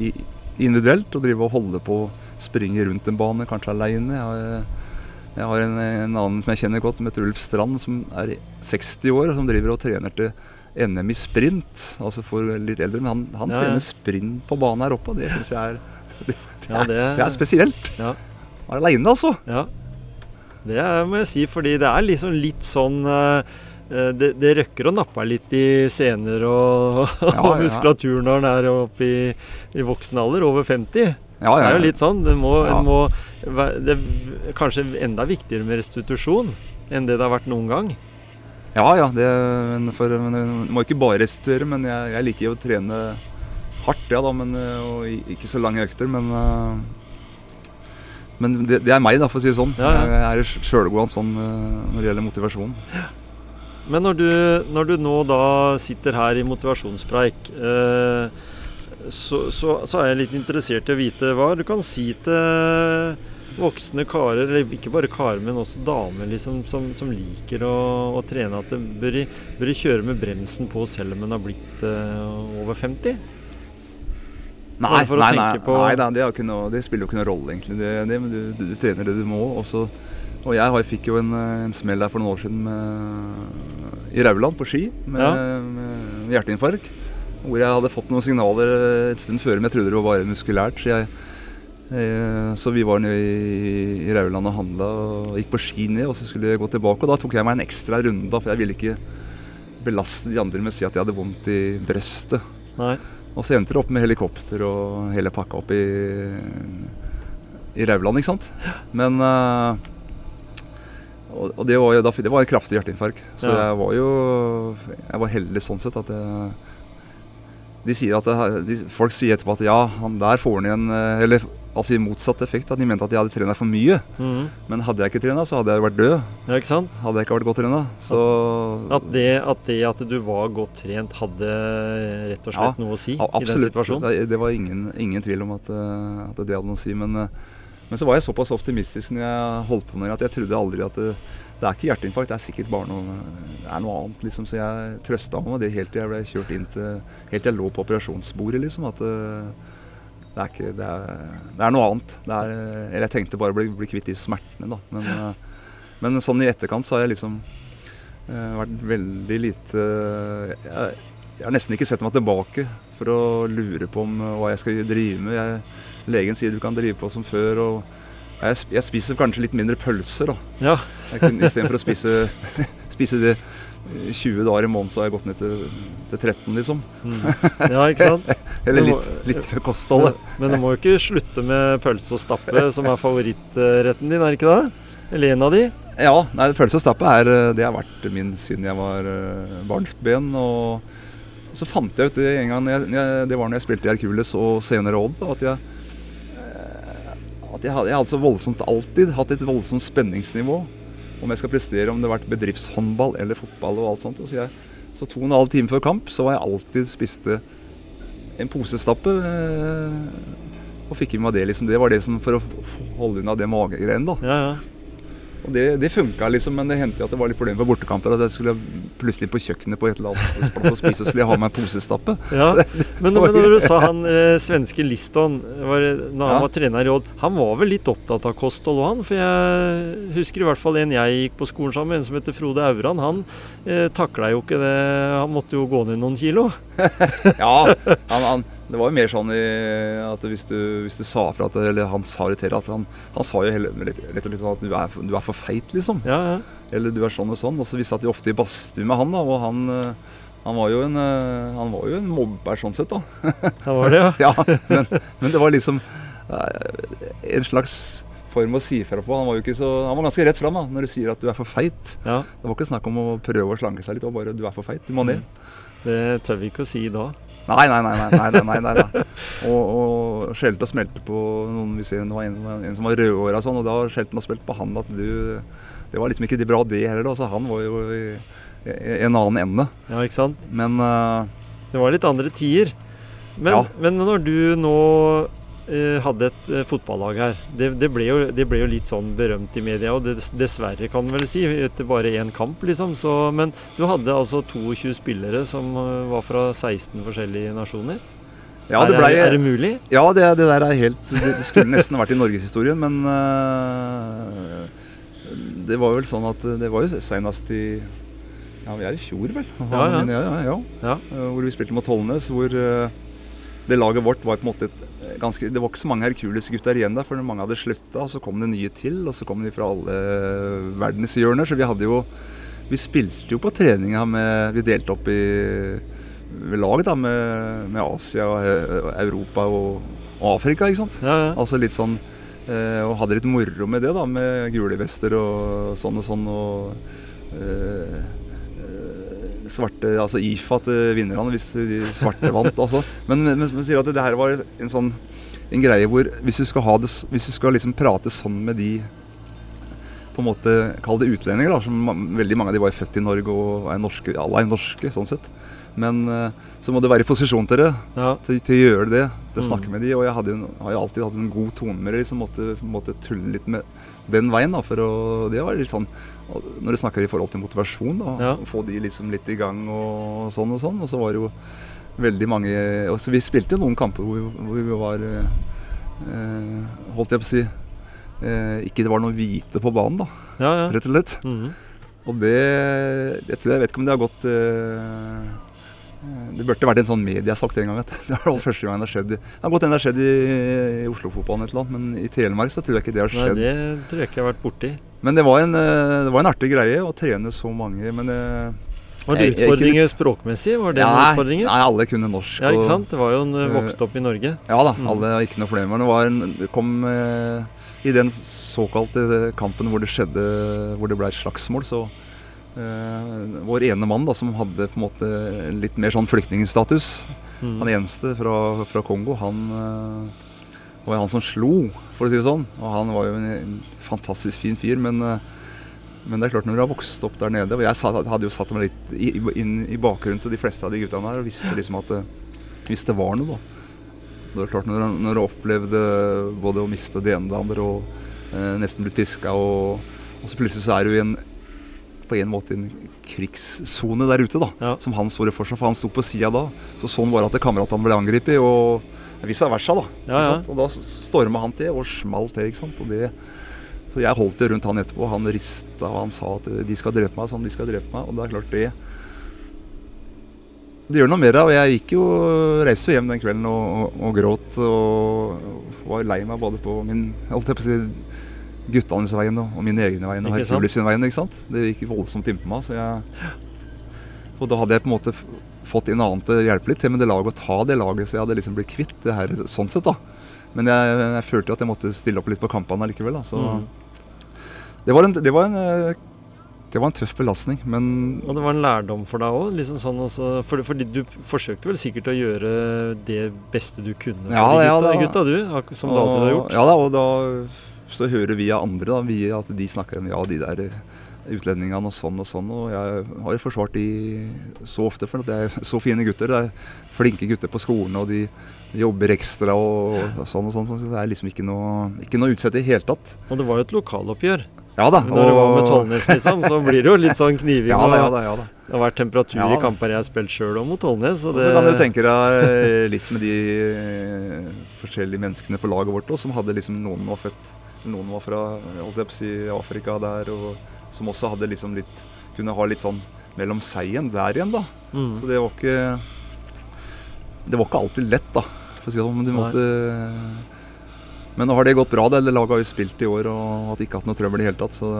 i, individuelt å drive og holde på springe rundt en bane, kanskje aleine. Jeg, har en, en, annen som jeg kjenner godt, som heter Ulf Strand, som er 60 år som driver og trener til NM i sprint. Altså for litt eldre, men han, han ja, trener sprint på banen her oppe, og det syns jeg *laughs* er det, det, er, det, er spesielt. Ja. Aleine, altså. Ja. Det må jeg si, fordi det er liksom litt sånn uh, Eh, det, det, røkker og napper litt i sener og, *laughs* ja, muskulaturen når en er oppe i, i, voksen alder, over 50. Ja, det er jo litt sånn. Det, må, må, det er kanskje enda viktigere med restitusjon enn det det har vært noen gang. Ja, ja. Det, for, men, må ikke bare restituere, men jeg, jeg liker å trene hardt, ja da. Men, og ikke så lange økter. Men, men det, det, er meg, da, for å si det sånn. Ja, ja. Jeg er sjølgod sånn når det gjelder motivasjon. Men når du, når du, nå da sitter her i motivasjonspreik, eh, så, så, så, er jeg litt interessert i å vite hva du kan si til voksne karer, eller ikke bare karer, men også damer liksom, som, som, liker å, å, trene, at de bør, bør kjøre med bremsen på selv om en har blitt uh, over 50? Nei, nei, nei, nei, det, noe, det, spiller jo ikke noen rolle, egentlig. Det, det, du, du, du, trener det du må. Også, og jeg har, fikk jo en, en, smell der for noen år siden med, i Rauland, på ski, med, ja. med, hjerteinfarkt. Hvor jeg hadde fått noen signaler et stund før, men jeg trodde det var bare muskulært. Så, jeg, eh, så vi var nede i, i Rauland og handla og gikk på ski ned, og så skulle jeg gå tilbake. Og da tok jeg meg en ekstra runde, for jeg ville ikke belaste de andre med å si at jeg hadde vondt i brøstet. Nei. Og så endte det opp med helikopter og hele pakka opp i, i Rauland, ikke sant. Men eh, og, og det, var jo, det var en kraftig hjerteinfarkt. Så ja. jeg var jo jeg var heldig sånn sett at jeg de sier at det, de, Folk sier etterpå at ja, han der får han igjen eh, Eller altså i motsatt effekt. At de mente at jeg hadde trena for mye. Mm. Men hadde jeg ikke trena, så hadde jeg vært død. Ja, ikke sant? Hadde jeg ikke vært godt trena. Så at det, at det, at du var godt trent, hadde rett og slett ja, noe å si absolutt. i den situasjonen? Det, det var ingen, ingen, tvil om at, eh, at, det hadde noe å si. Men uh, men så var jeg såpass optimistisk når jeg holdt på med det, at jeg trodde aldri at det, det er ikke hjerteinfarkt, det er sikkert bare noe, er noe annet. liksom, Så jeg trøsta meg med det helt til jeg ble kjørt inn til Helt til jeg lå på operasjonsbordet, liksom. At det, det er ikke det er, det er, noe annet. Det er, eller jeg tenkte bare å bli, bli kvitt de smertene, da. Men, men, sånn i etterkant så har jeg liksom eh, vært veldig lite jeg, jeg har nesten ikke sett meg tilbake for å lure på om hva jeg skal drive med. Jeg, legen sier du kan drive på som før. og Jeg, jeg spiser kanskje litt mindre pølser, da. Ja. Istedenfor å spise, *laughs* spise det 20 dager i måneden, så har jeg gått ned til, til 13, liksom. Mm. Ja, ikke sant? *laughs* Eller litt, litt for kostholdet. Men, du må jo ikke slutte med pølse og stappe, som er favorittretten din, er det ikke det? Eller en av de? Ja. nei, Pølse og stappe er, det har vært min siden jeg var uh, barnsben. Og så fant jeg ut det en gang, jeg, det var når jeg spilte i Hercules og senere Odd, at jeg at jeg hadde, jeg hadde så voldsomt alltid hatt et voldsomt spenningsnivå. Om jeg skal prestere, om det har vært bedriftshåndball eller fotball og alt sånt. Så, jeg, så to og en halv time før kamp så var jeg alltid spiste en posestappe. Eh, og fikk i meg det, liksom. Det var det som for å holde unna det magegreiene, da. Ja, ja. Og det, det funka, liksom, men det hendte at det var litt problemer på bortekamper. At jeg skulle plutselig på kjøkkenet på et eller annet plass og spise, så skulle jeg ha meg en posestappe. *laughs* Ja, men, men når du sa han eh, svenske Liston, var, når han ja. var trener i Odd, han var vel litt opptatt av kosthold òg, han? For jeg husker i hvert fall en jeg gikk på skolen sammen med, en som heter Frode Auran. Han eh, takla jo ikke det, han måtte jo gå ned noen kilo. *laughs* ja, han, han det var jo mer sånn at hvis du, hvis du sa fra at Eller han sa det til at han, han sa jo rett og slett sånn at du er, du er for feit, liksom. Ja, ja. Eller du er sånn og sånn. Og så vi at de ofte i badstue med han, da, og han, han var jo en, han var jo en mobber sånn sett, da. *laughs* Han var det, ja. ja men, men, det var liksom eh, en slags form å si fra på. Han var jo ikke så, han var ganske rett fram da, når du sier at du er for feit. Ja. Det var ikke snakk om å prøve å slanke seg litt, det var bare du er for feit, du må ned. Mm. Det tør vi ikke å si da. Nei, nei, nei. nei, nei, nei, nei. Og, og skjelte og smelte på noen hvis det var en, en som var rødhåra sånn, og da skjelte han og spilte på han at du Det var liksom ikke bra, det heller. da, så Han var jo i, en annen ende. Ja, ikke sant? Men uh, Det var litt andre tider. Men, Ja. men når du nå hadde et eh, fotballag her, det, det, ble jo, det ble jo litt sånn berømt i media, og det, dessverre kan man vel si, etter bare én kamp, liksom. Så, men du hadde altså 22 spillere som eh, var fra 16 forskjellige nasjoner. ja, er, det ble, er det mulig? Ja, det, der er helt Det, skulle nesten vært i norgeshistorien, men uh, det var vel sånn at det var jo senest i Ja, vi er i fjor, vel? Ja, ja. ja, ja, ja. Eh, Hvor vi spilte mot Tollnes. Hvor uh, det laget vårt var på en måte et eh, ganske Det var ikke så mange Hercules-gutter igjen der, for mange hadde slutta. Og så kom det nye til, og så kom de fra alle verdenshjørner. Så vi hadde jo Vi spilte jo på treninga med Vi delte opp i lag da, med, med Asia, og eh, Europa og, og Afrika, ikke sant. Ja, ja. Altså litt sånn eh, Og hadde litt moro med det, da, med gule vester og sånn og sånn. Og eh, svarte Altså IFA til vinnerne hvis de svarte vant, altså. Men, men sier at det her var en sånn en greie hvor hvis du skal, ha det, hvis du skal liksom prate sånn med de på en måte, Kall det utlendinger, da. Som veldig mange av de var født i Norge og er norske. Alle er norske, sånn sett. Men eh, så må du være i posisjon til det ja. til, til å gjøre det, til å Mm. snakke med de, og jeg hadde har jo alltid hatt en god tone med det, liksom måtte, måtte tulle litt med den veien, da, for å, det var litt sånn, når du snakker i forhold til motivasjon, da, Ja. få de liksom litt i gang og sånn og sånn, og så var det jo veldig mange, og så vi spilte jo noen kamper hvor, vi- hvor vi var, eh, holdt jeg på å si, eh, ikke det var noe hvite på banen da, ja, ja. rett og slett. Mhm. Og det jeg, tror, jeg vet ikke om det har gått eh, Det burde vært en sånn mediesak den gangen. *laughs* Det er det første gang det har skjedd. Det har gått en det har skjedd i, i Oslo-fotballen et eller annet, men i Telemark så tror jeg ikke det har Nei, det tror jeg ikke jeg har vært borti. Men det var, en, eh, det var en artig greie å trene så mange. Men eh, Var det utfordringer kunne... språkmessig? Var det noen utfordringer? nei, alle kunne norsk. Ja, ikke sant? Det var jo en eh, Eh, vokst opp i Norge. Ja da, Mm. alle har ikke noe problem. Men det, var en, det kom eh, i den såkalte kampen hvor det skjedde Hvor det ble et slagsmål, så eh, Vår ene mann da, som hadde på en måte litt mer sånn flyktningstatus, Mm. han eneste fra, fra Kongo, han eh, var han som slo, for å si det sånn. Og han var jo en, fantastisk fin fyr, men eh, men det er klart når du har vokst opp der nede Og jeg hadde jo satt meg litt i, i- inn i bakgrunnen til de fleste av de guttene her og visste liksom at det, hvis det var noe, da det er klart Når, når du opplevde både å miste det ene og det andre og eh, nesten blitt piska, og, og så plutselig så er du i en på en måte en krigssone der ute, da. Ja. Som han står for seg, for han sto på sida da. Så sånn var det at kameratene ble angrepet, og vice versa, da. Ja, ja. Og da storma han til og smalt til, ikke sant. Og det så jeg holdt det rundt han etterpå, han rista og han sa at de skal drepe meg. sånn, de skal drepe meg, Og det er klart det Det gjør noe med deg. Og jeg gikk jo, reiste jo hjem den kvelden og, og, og gråt og var lei meg både på min holdt jeg på å si, guttenes vegne og, og mine egne vegne og sant? Hercules vegne. ikke sant? Det gikk voldsomt innpå meg. så jeg Og da hadde jeg på en måte fått en annen til å hjelpe litt til med det laget, og ta det laget, så jeg hadde liksom blitt kvitt det her sånn sett. da. Men jeg, jeg følte jo at jeg måtte stille opp litt på kampene likevel. da, så... mm. Det var en, det var en, det var en tøff belastning, men Og det var en lærdom for deg òg? Liksom sånn også, for, fordi du forsøkte vel sikkert å gjøre det beste du kunne for Ja, de ja, gutta, da. gutta du, Som som du alltid har gjort? Ja da, og da så hører vi av andre da, vi, at de snakker om ja, de der eh, utlendingene og sånn og sånn. Og jeg har jo forsvart de så ofte, for det er så fine gutter. Det er flinke gutter på skolen, og de jobber ekstra og, og sånn og sånn. Så det er liksom ikke noe, ikke noe utsett i det hele tatt. Og det var jo et lokaloppgjør. Ja da. Når det var med Tollnes, liksom, så blir det jo litt sånn kniving. Ja da, ja da. ja da. Det har vært temperatur Ja i kamper jeg har spilt sjøl og mot Tollnes. Og Og det, så kan du tenke deg litt med de eh, forskjellige menneskene på laget vårt òg, som hadde liksom Noen var født Noen var fra si, Afrika der, og som også hadde liksom litt Kunne ha litt sånn mellom seg igjen der igjen, da. mm. Så det var ikke Det var ikke alltid lett, da. For å si det sånn, men Nei. måtte Men nå har det gått bra. det det Laget har jo spilt i år og hadde ikke hatt noe trøbbel i hele tatt. Så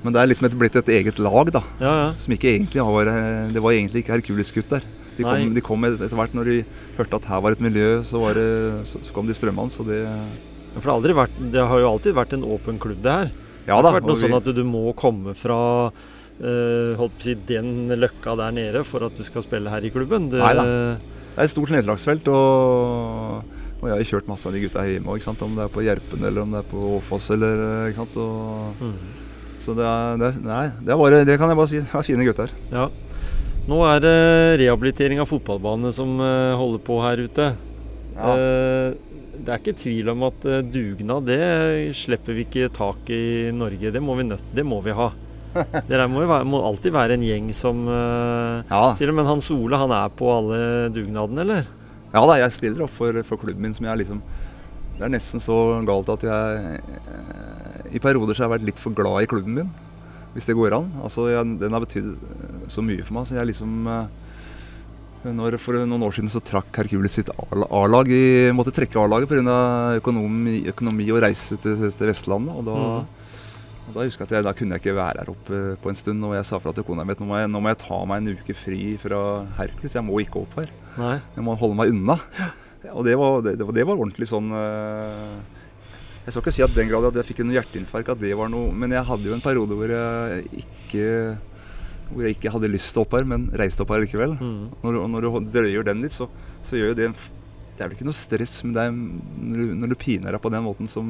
men det er liksom et, blitt et eget lag, da. Ja, ja. Som ikke egentlig har Det var egentlig ikke Hercules-gutter. De kom, de kom etter hvert når de hørte at her var et miljø, så, var det, så, så kom de strømmende. Så det For det har, aldri vært, det har jo alltid vært en åpen klubb, det her. Ja da, Det har vært noe vi- sånn at du, du må komme fra uh, holdt på å si, den løkka der nede for at du skal spille her i klubben. Det, Neida. Det er et stort nedslagsfelt, og, og jeg har kjørt masse av de gutta hjemme òg. Om det er på Gjerpen eller om det er på Åfoss eller eh, ikke sant. Og, mm. så det er, det, nei, det, er bare, det kan jeg bare si. Det er fine gutter. Ja. Nå er det rehabilitering av fotballbane som eh, holder på her ute. Eh, det er ikke tvil om at eh, dugnad, det slipper vi ikke tak i Norge. Det må vi, nødt, det må vi ha. *laughs* Det der må, være, må alltid være en gjeng som eh, Ja, det. Men Hans Ole, han er på alle dugnadene, eller? ja da, jeg stiller opp for, for klubben min som jeg liksom Det er nesten så galt at jeg eh, I perioder så har jeg vært litt for glad i klubben min. Hvis det går an. Altså, jeg, Den har betydd så mye for meg. Så jeg liksom når, For noen år siden så trakk Hercules sitt A-lag. i- Måtte trekke A-laget pga. Økonomi, økonomi og reise til, til Vestlandet. Og da, mm. og da husker jeg at jeg, da kunne jeg ikke være her oppe på en stund. Og jeg sa fra til kona mi at nå må, jeg, nå må jeg ta meg en uke fri fra Hercules. Jeg må ikke opp her. Nei. Jeg må holde meg unna. Og det var, det, det var- det var ordentlig sånn eh, Jeg skal ikke si at den grad at jeg fikk en hjerteinfarkt, at det var noe Men jeg hadde jo en periode hvor jeg ikke hvor jeg ikke hadde lyst til å opp her, men reiste opp her likevel. Mm. Når, du- når du drøyer den litt, så, så gjør jo det Det er vel ikke noe stress, men er når du, når du piner deg på den måten som,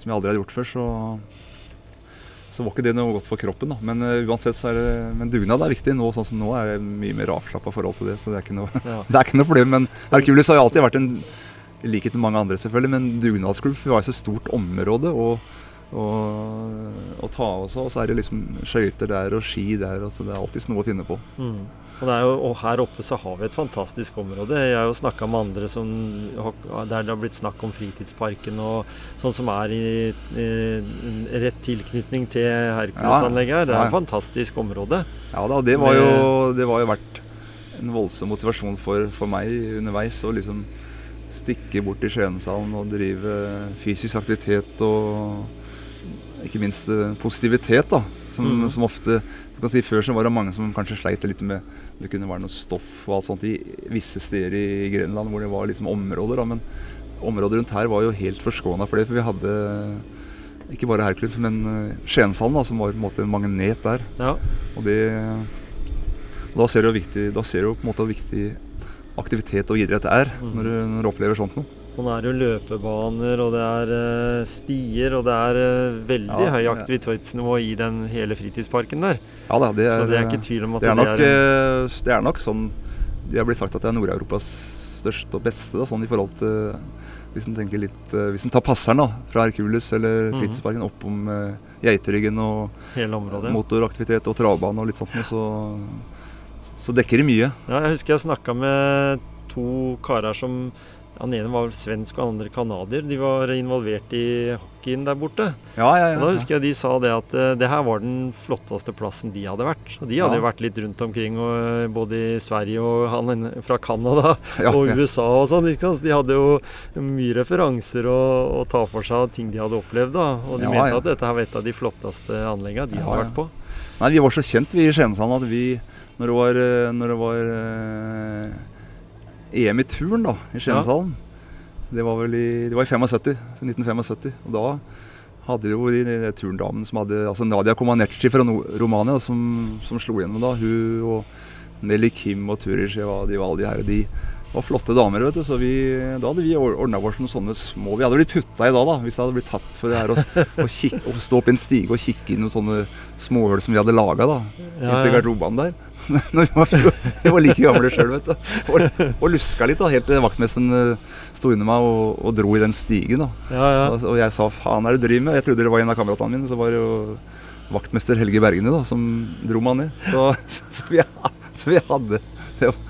som jeg aldri har gjort før, så så var ikke det noe godt for kroppen. da. Men uh, uansett så er det, men dugnad er viktig. Nå, sånn som nå er jeg mye mer avslappa forhold til det. Så det er ikke noe, *laughs* Ja. det er ikke noe problem. Men Hercules har jo alltid vært en i likhet med mange andre, selvfølgelig, men dugnadsklubb var jo så stort område å, å, å ta også. Og så er det liksom skøyter der og ski der, og så det er alltid noe å finne på. Mm. Og, det er jo, og her oppe så har vi et fantastisk område. Jeg har jo snakka med andre som, der det har blitt snakk om fritidsparken og sånn som er i, i rett tilknytning til Hercules-anlegget her. Det er et fantastisk område. Ja da, det var jo, det var jo vært en voldsom motivasjon for, for meg underveis å liksom stikke bort til Skienshallen og drive fysisk aktivitet og ikke minst eh, positivitet, da. Som, mm. som ofte du kan si Før så var det mange som kanskje sleit litt med Det kunne være noe stoff og alt sånt i visse steder i Grenland hvor det var liksom områder, da. Men området rundt her var jo helt forskåna for det, for vi hadde ikke bare Herklubb, men eh, Skienshallen, som var på en måte en magnet der. Ja. Og det Da ser du jo viktig, da ser du på en måte hvor viktig aktivitet og idrett er Mm. når, du, når du opplever sånt noe. Og nå er det jo løpebaner, og det er uh, stier, og det er uh, veldig Ja, høy aktivitetsnivå i den hele fritidsparken der. Ja da, det er, Så det er ikke tvil om at det er, nok, det er eh, det er nok sånn Det har blitt sagt at det er Nord-Europas største og beste, da, sånn i forhold til Hvis en litt Hvis en tar passeren da, fra Hercules eller Mhm. fritidsparken opp om Geiteryggen og motoraktivitet og travbane og litt sånt så, så dekker det mye. Ja, jeg husker jeg snakka med to karer som Han ene var svensk og han andre canadier. De var involvert i hockeyen der borte. Ja, ja, ja. Og da husker jeg de sa det at eh, det her var den flotteste plassen de hadde vært. Og de hadde jo vært litt rundt omkring, og, eh, både i Sverige og han fra Canada og. USA og sånn. Så de hadde jo mye referanser å, å ta for seg av ting de hadde opplevd. da. Og de mente at dette her var et av de flotteste anleggene de har vært på. Nei, vi var så kjent vi i Skienshallen at vi Når det var, eh, når det var EM i turn da, i Skienshallen Det var vel i, det var i 75, 1975. Og da hadde jo de, de turndamene som hadde altså Nadia Comaneci fra no Romania, som, som slo gjennom da. Hun og Nelly Kim og Turi Sheva, de var alle de her. De var flotte damer, vet du. Så vi, da hadde vi ordna oss noen sånne små Vi hadde blitt putta i da, da, hvis det hadde blitt tatt for det her å, stå opp i en stige og kikke inn noen sånne småhull som vi hadde laga, da Ja, inntil garderobene der. *laughs* Når vi var, vi var like gamle sjøl, vet du. Og, og luska litt, da, helt til vaktmesteren eh, sto under meg og, og dro i den stigen. da. Ja, ja. Og, og jeg sa 'faen er det du driver med?' Jeg trodde det var en av kameratene mine. Så var det jo vaktmester Helge Bergene da, som dro meg ned. Så, så, *laughs* så, vi, så vi hadde det. var-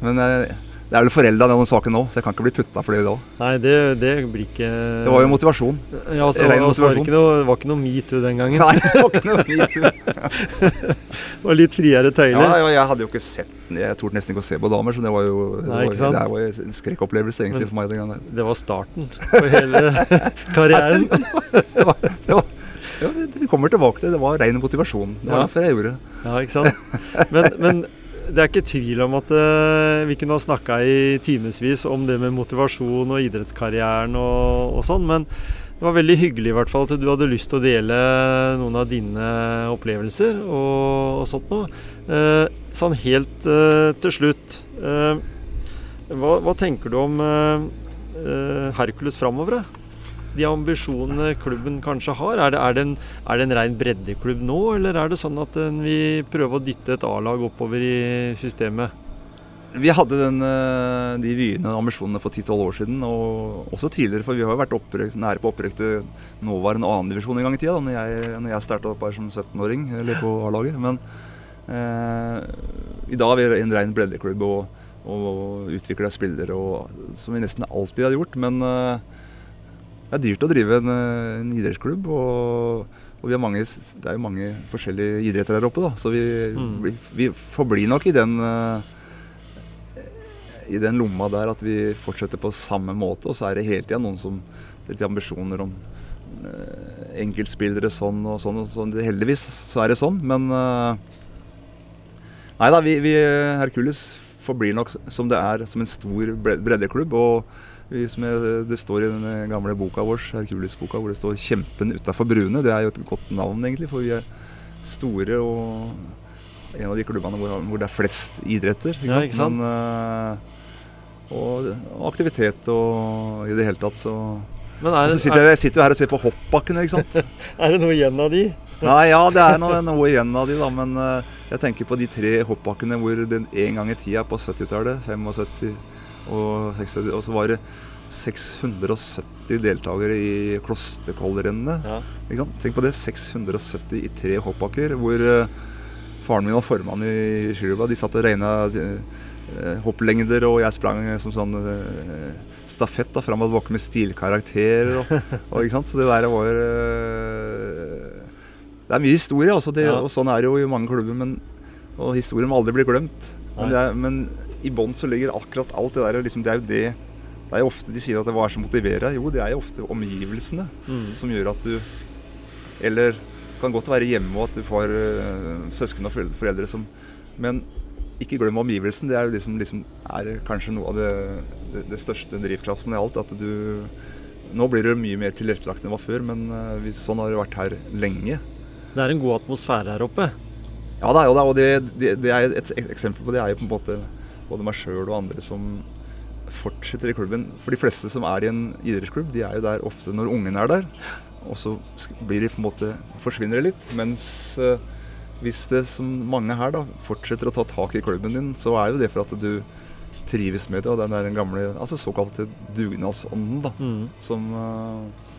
Men eh, det er vel forelda den saken nå, så jeg kan ikke bli putta for det da. Nei, det, det blir ikke Det var jo motivasjon. Ja, altså, ren altså, var det, motivasjon. noe, det var ikke noe metoo den gangen. Nei, det var ikke noe metoo. *laughs* Det var litt friere tøyler. Ja, ja, jeg hadde jo ikke sett Jeg torde nesten ikke å se på damer, så det var jo det Nei, var, det var en skrekkopplevelse egentlig Men- for meg. den gangen. Det var starten på hele *laughs* karrieren. Det var, det var, ja, vi kommer tilbake til det. Det var ren motivasjon. Det var Ja. derfor jeg gjorde det. Ja, ikke sant? Men, men det er ikke tvil om at eh, vi kunne ha snakka i timevis om det med motivasjon og idrettskarrieren og, og sånn, men Det var veldig hyggelig i hvert fall at du hadde lyst til å dele noen av dine opplevelser og, og sånt noe. Eh, sånn helt eh, til slutt eh, hva, hva, tenker du om eh, eh, Hercules framover? De ambisjonene klubben kanskje har? Er det, er det, en, er det en rein breddeklubb nå, eller er det sånn at vi prøver å dytte et A-lag oppover i systemet? Vi hadde den, eh, de vyene og ambisjonene for 10-12 år siden, og også tidligere. For vi har jo vært opprøkt, nære på opprykk til nåværende annendivisjon en gang i tida, da når jeg, når jeg starta opp her som 17-åring eller på A-laget. Men eh, i dag er vi en ren breddeklubb og, og utvikla spillere, og, som vi nesten alltid har gjort. Men eh, det er dyrt å drive en, eh, en idrettsklubb. og og vi har mange, det er jo mange forskjellige idretter her oppe, da, så vi, mm. vi, vi forblir nok i den uh, i den lomma der at vi fortsetter på samme måte. Og så er det hele tida noen som litt ambisjoner om uh, enkeltspillere sånn og sånn. og sånn. Heldigvis så er det sånn, men uh, Nei da, vi, vi, Hercules forblir nok som det er, som en stor breddeklubb. og Det står i den gamle boka vår, Hercules-boka, hvor det står 'Kjempen utafor bruene'. Det er jo et godt navn, egentlig, for vi er store og en av de klubbene hvor, det er flest idretter. Ikke ja, ikke sant? Men, uh, og, aktivitet og i det hele tatt så Men er det, så sitter jeg, jeg sitter jo her og ser på hoppbakkene, ikke sant. *laughs* er det noe igjen av de? Nei, ja, det er noe, noe igjen av de, da. Men uh, jeg tenker på de tre hoppbakkene hvor den en gang i tida på 70-tallet, 75 og og så var det 670 deltakere i Klosterkollrennet. Ja. Tenk på det. 670 i tre hoppbakker. Hvor uh, faren min var formann i Skiruba, De satt og regna Eh, hopplengder, og jeg sprang som sånn uh, stafett da, fram og tilbake med stilkarakterer. Og, *laughs* og, ikke sant? Så det der var Det er mye historie, altså det, ja. og sånn er det jo i mange klubber. Men, og historien må aldri bli glemt. Men, er, men i bånn så ligger akkurat alt det der. Liksom, det er jo det Det er jo ofte de sier at det var som motiverer. Jo, det er jo ofte omgivelsene mm. som gjør at du Eller det kan godt være hjemme og at du får uh, søsken og foreldre som Men ikke glem omgivelsen. Det er jo liksom, liksom er kanskje noe av det, det, det, største drivkraften i alt. At du Nå blir det mye mer tilrettelagt enn det var før, men uh, sånn har det vært her lenge. Det er en god atmosfære her oppe? Ja, det er jo det. Og det, det, det er et eksempel på det er jo på en måte både meg sjøl og andre som fortsetter i klubben. For de fleste som er i en idrettsklubb, de er jo der ofte når ungen er der. Og så blir de på en måte forsvinner det litt. Mens uh, hvis det som mange her da fortsetter å ta tak i klubben din, så er jo det for at du trives med det. Og den der gamle altså såkalte dugnadsånden da, mm. som, uh,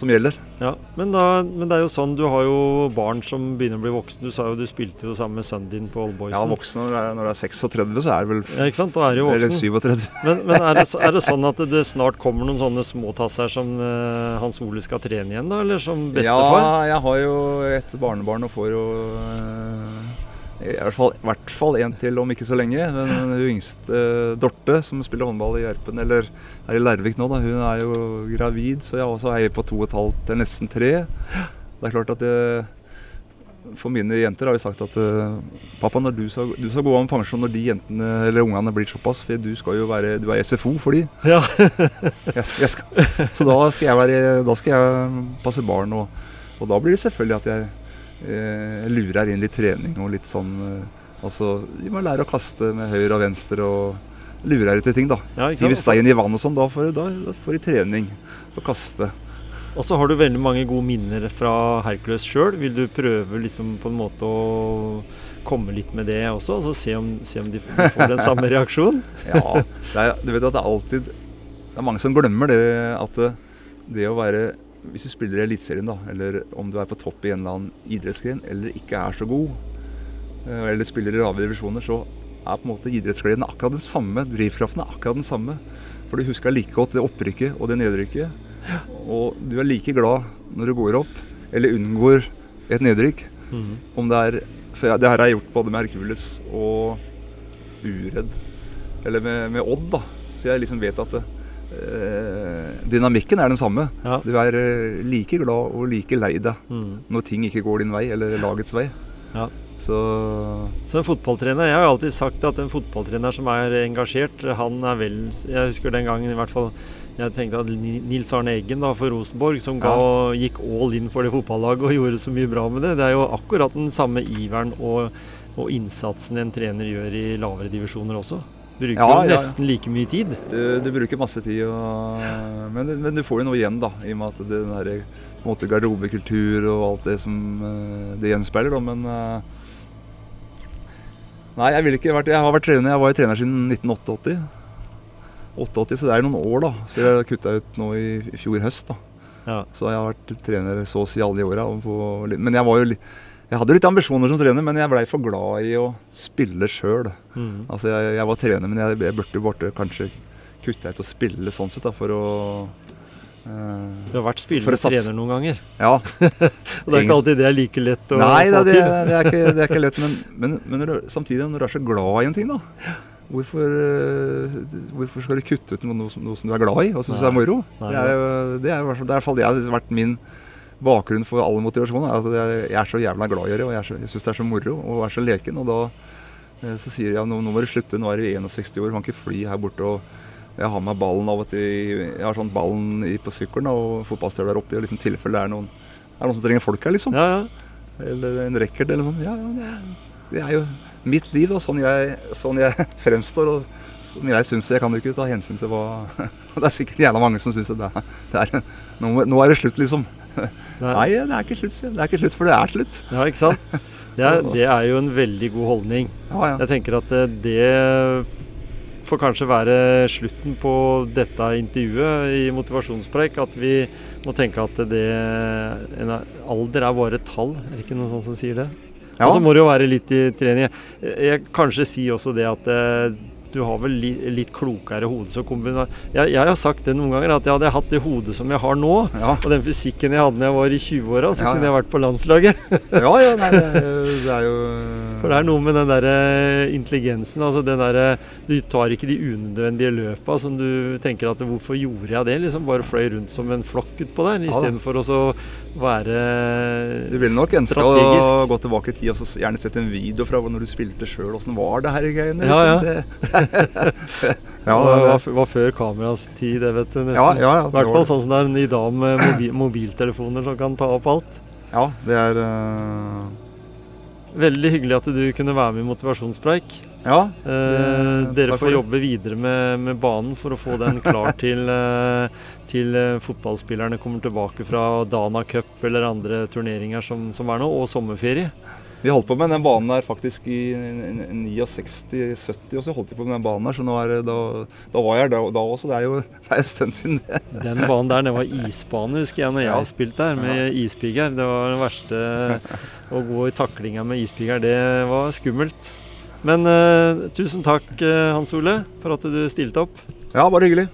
som gjelder. Ja, men, da, men, det er jo sånn, du har jo barn som begynner å bli voksne. Du sa jo du spilte jo sammen med sønnen din på Oldboysen. Ja, voksen når det er, er 36, så er det vel ja, ikke sant? Da er det jo voksen. Eller *laughs* 37. Men, men er, det, er, det, sånn at det snart kommer noen sånne småtasser som uh, Hans Ole skal trene igjen, da? Eller som bestefar? Ja, jeg har jo et barnebarn og får jo uh, i hvert fall, i hvert fall en til om ikke så lenge. Men hun yngste, uh, Dorte, som spiller håndball i Gjerpen, eller er i Lærvik nå, da, hun er jo gravid. Så jeg også heier på to og et halvt til nesten tre. Det er klart at det, For mine jenter har vi sagt at uh, pappa, når du skal, du skal gå av med pensjon når de jentene eller ungene blir såpass, for du skal jo være du er SFO for de. Ja. *laughs* jeg, jeg skal, så da skal jeg, være, da skal jeg passe barn, og, og da blir det selvfølgelig at jeg eh, lurer inn litt trening og litt sånn eh, Altså, de må lære å kaste med høyre og venstre og lurer etter ting, da. Ja, Hive stein i vann og sånn. Da, da, da får de trening på å kaste. Og så har du veldig mange gode minner fra Hercules sjøl. Vil du prøve liksom på en måte å komme litt med det også, og så se om, se om de får den samme reaksjonen? *laughs* ja, er, du vet at det er alltid Det er mange som glemmer det at det, det å være hvis du spiller i Eliteserien, da, eller om du er på topp i en eller annen idrettsgren, eller ikke er så god, eh, eller spiller i lave divisjoner, så er på en måte idrettsgleden akkurat den samme. Drivkraften er akkurat den samme. For du husker like godt det opprykket og det nedrykket. Og du er like glad når du går opp, eller unngår et nedrykk. Mm. Om det er For det her har jeg gjort både med Hercules og Uredd, eller med, med Odd, da. Så jeg liksom vet at det, dynamikken er den samme. Ja. Du er eh, like glad og like lei deg mm. når ting ikke går din vei, eller lagets vei. Ja. Så Så en fotballtrener Jeg har jo alltid sagt at en fotballtrener som er engasjert, han er vel Jeg husker den gangen i hvert fall jeg tenkte at Nils Arne Eggen da for Rosenborg, som ga, gikk all in for det fotballaget og gjorde så mye bra med det, det er jo akkurat den samme iveren og, og innsatsen en trener gjør i lavere divisjoner også. Bruker Ja, jo nesten like mye tid. du, du bruker masse tid, og, men, men du får jo noe igjen, da. I og med at det den der, på en måte garderobekultur og alt det som eh, det gjenspeiler. Da, men eh, Nei, jeg, vært, jeg har vært trener. Jeg var jo trener siden 1988. 88, så det er noen år, da. Så jeg kutta ut nå i, i fjor høst. da. Ja. Så jeg har vært trener så å si alle de åra. Men jeg var jo li- Jeg hadde litt ambisjoner som trener, men jeg blei for glad i å spille sjøl. Mm. Altså, jeg, jeg var trener, men jeg, jeg burde jo kanskje kutte ut å spille sånn sett, da, for å eh, Du har vært spillende trener noen ganger. Ja. *laughs* Og det er ikke alltid det er like lett å Nei, få det, til. det, er ikke, det er ikke lett, men, *laughs* men, men når du, samtidig, når du er så glad i en ting, da Hvorfor, eh, hvorfor skal du kutte ut noe, som, noe som du er glad i og syns er moro? Nei, Det er det er det er i hvert fall det har vært min bakgrunn for all motivasjon. er At jeg, er så jævla glad i det, og jeg, er så- syns det er så moro og er så leken. Og da eh, så sier jeg nå, nå må du slutte, nå er du 61 år, kan ikke fly her borte. og jeg har med ballen av og til Jeg har sånn ballen i, på sykkelen og fotballstøvler oppi, og liksom tilfelle det er noen, er noen som trenger folk her, liksom. Ja, ja. Eller en racket eller sånt. Ja, ja, det er, det er jo mitt liv, da. sånn jeg, sånn jeg *laughs* fremstår. og som jeg syns Jeg kan jo ikke ta hensyn til hva *laughs* Det er sikkert jævla mange som syns det er, det er nå, nå er det slutt, liksom. Nei, det er ikke slutt, sier jeg. Det er ikke slutt, for det er slutt. Ja, ikke sant? Det er, *laughs* det er jo en veldig god holdning. Ja, ja. Jeg tenker at eh, det får kanskje være slutten på dette intervjuet i motivasjonspreik. At vi må tenke at det en alder er bare tall. Er det ikke noen sånn som sier det? Ja. Og så må det jo være litt i trening. Jeg, jeg kanskje si også det at eh, du har vel li, litt klokere hode. Jeg, jeg har sagt det noen ganger, at jeg hadde hatt det hodet som jeg har nå, Ja, og den fysikken jeg hadde da jeg var i 20-åra, så Ja, kunne jeg vært på landslaget. ja, ja nei, det, *laughs* det er jo For det er noe med den der eh, intelligensen. altså den der, eh, Du tar ikke de unødvendige løpa som du tenker at hvorfor gjorde jeg det? liksom Bare fløy rundt som en flokk utpå der, Ja istedenfor å så være Du vil nok ønske strategisk. å gå tilbake i tid og så gjerne sett en video fra når du spilte sjøl. Åssen var det her i greiene? Ja, ja. *laughs* Ja, ja, det var, var før kameras tid, det, vet du. nesten. ja, ja, ja, I hvert fall sånn som det er i dag med mobi mobiltelefoner som kan ta opp alt. Ja, det er eh, Veldig hyggelig at du kunne være med i Motivasjonspreik. Ja. Eh, Det- dere får jobbe videre med, med banen for å få den klar til, eh, til eh, fotballspillerne kommer tilbake fra Dana Cup eller andre turneringer som, som er nå, og sommerferie. Vi holdt på med den banen der faktisk i 69-70, og så holdt de på med den banen der, så er det, da, da var jeg her da også. Det er jo *laughs* det er en stund siden det. Den banen der, det var isbane, husker jeg når jeg Ja. spilte der med ispigger. Det var det verste å gå i taklinga med ispigger. Det var skummelt. Men uh, tusen takk, eh, Hans Ole, for at du stilte opp. Ja, bare hyggelig.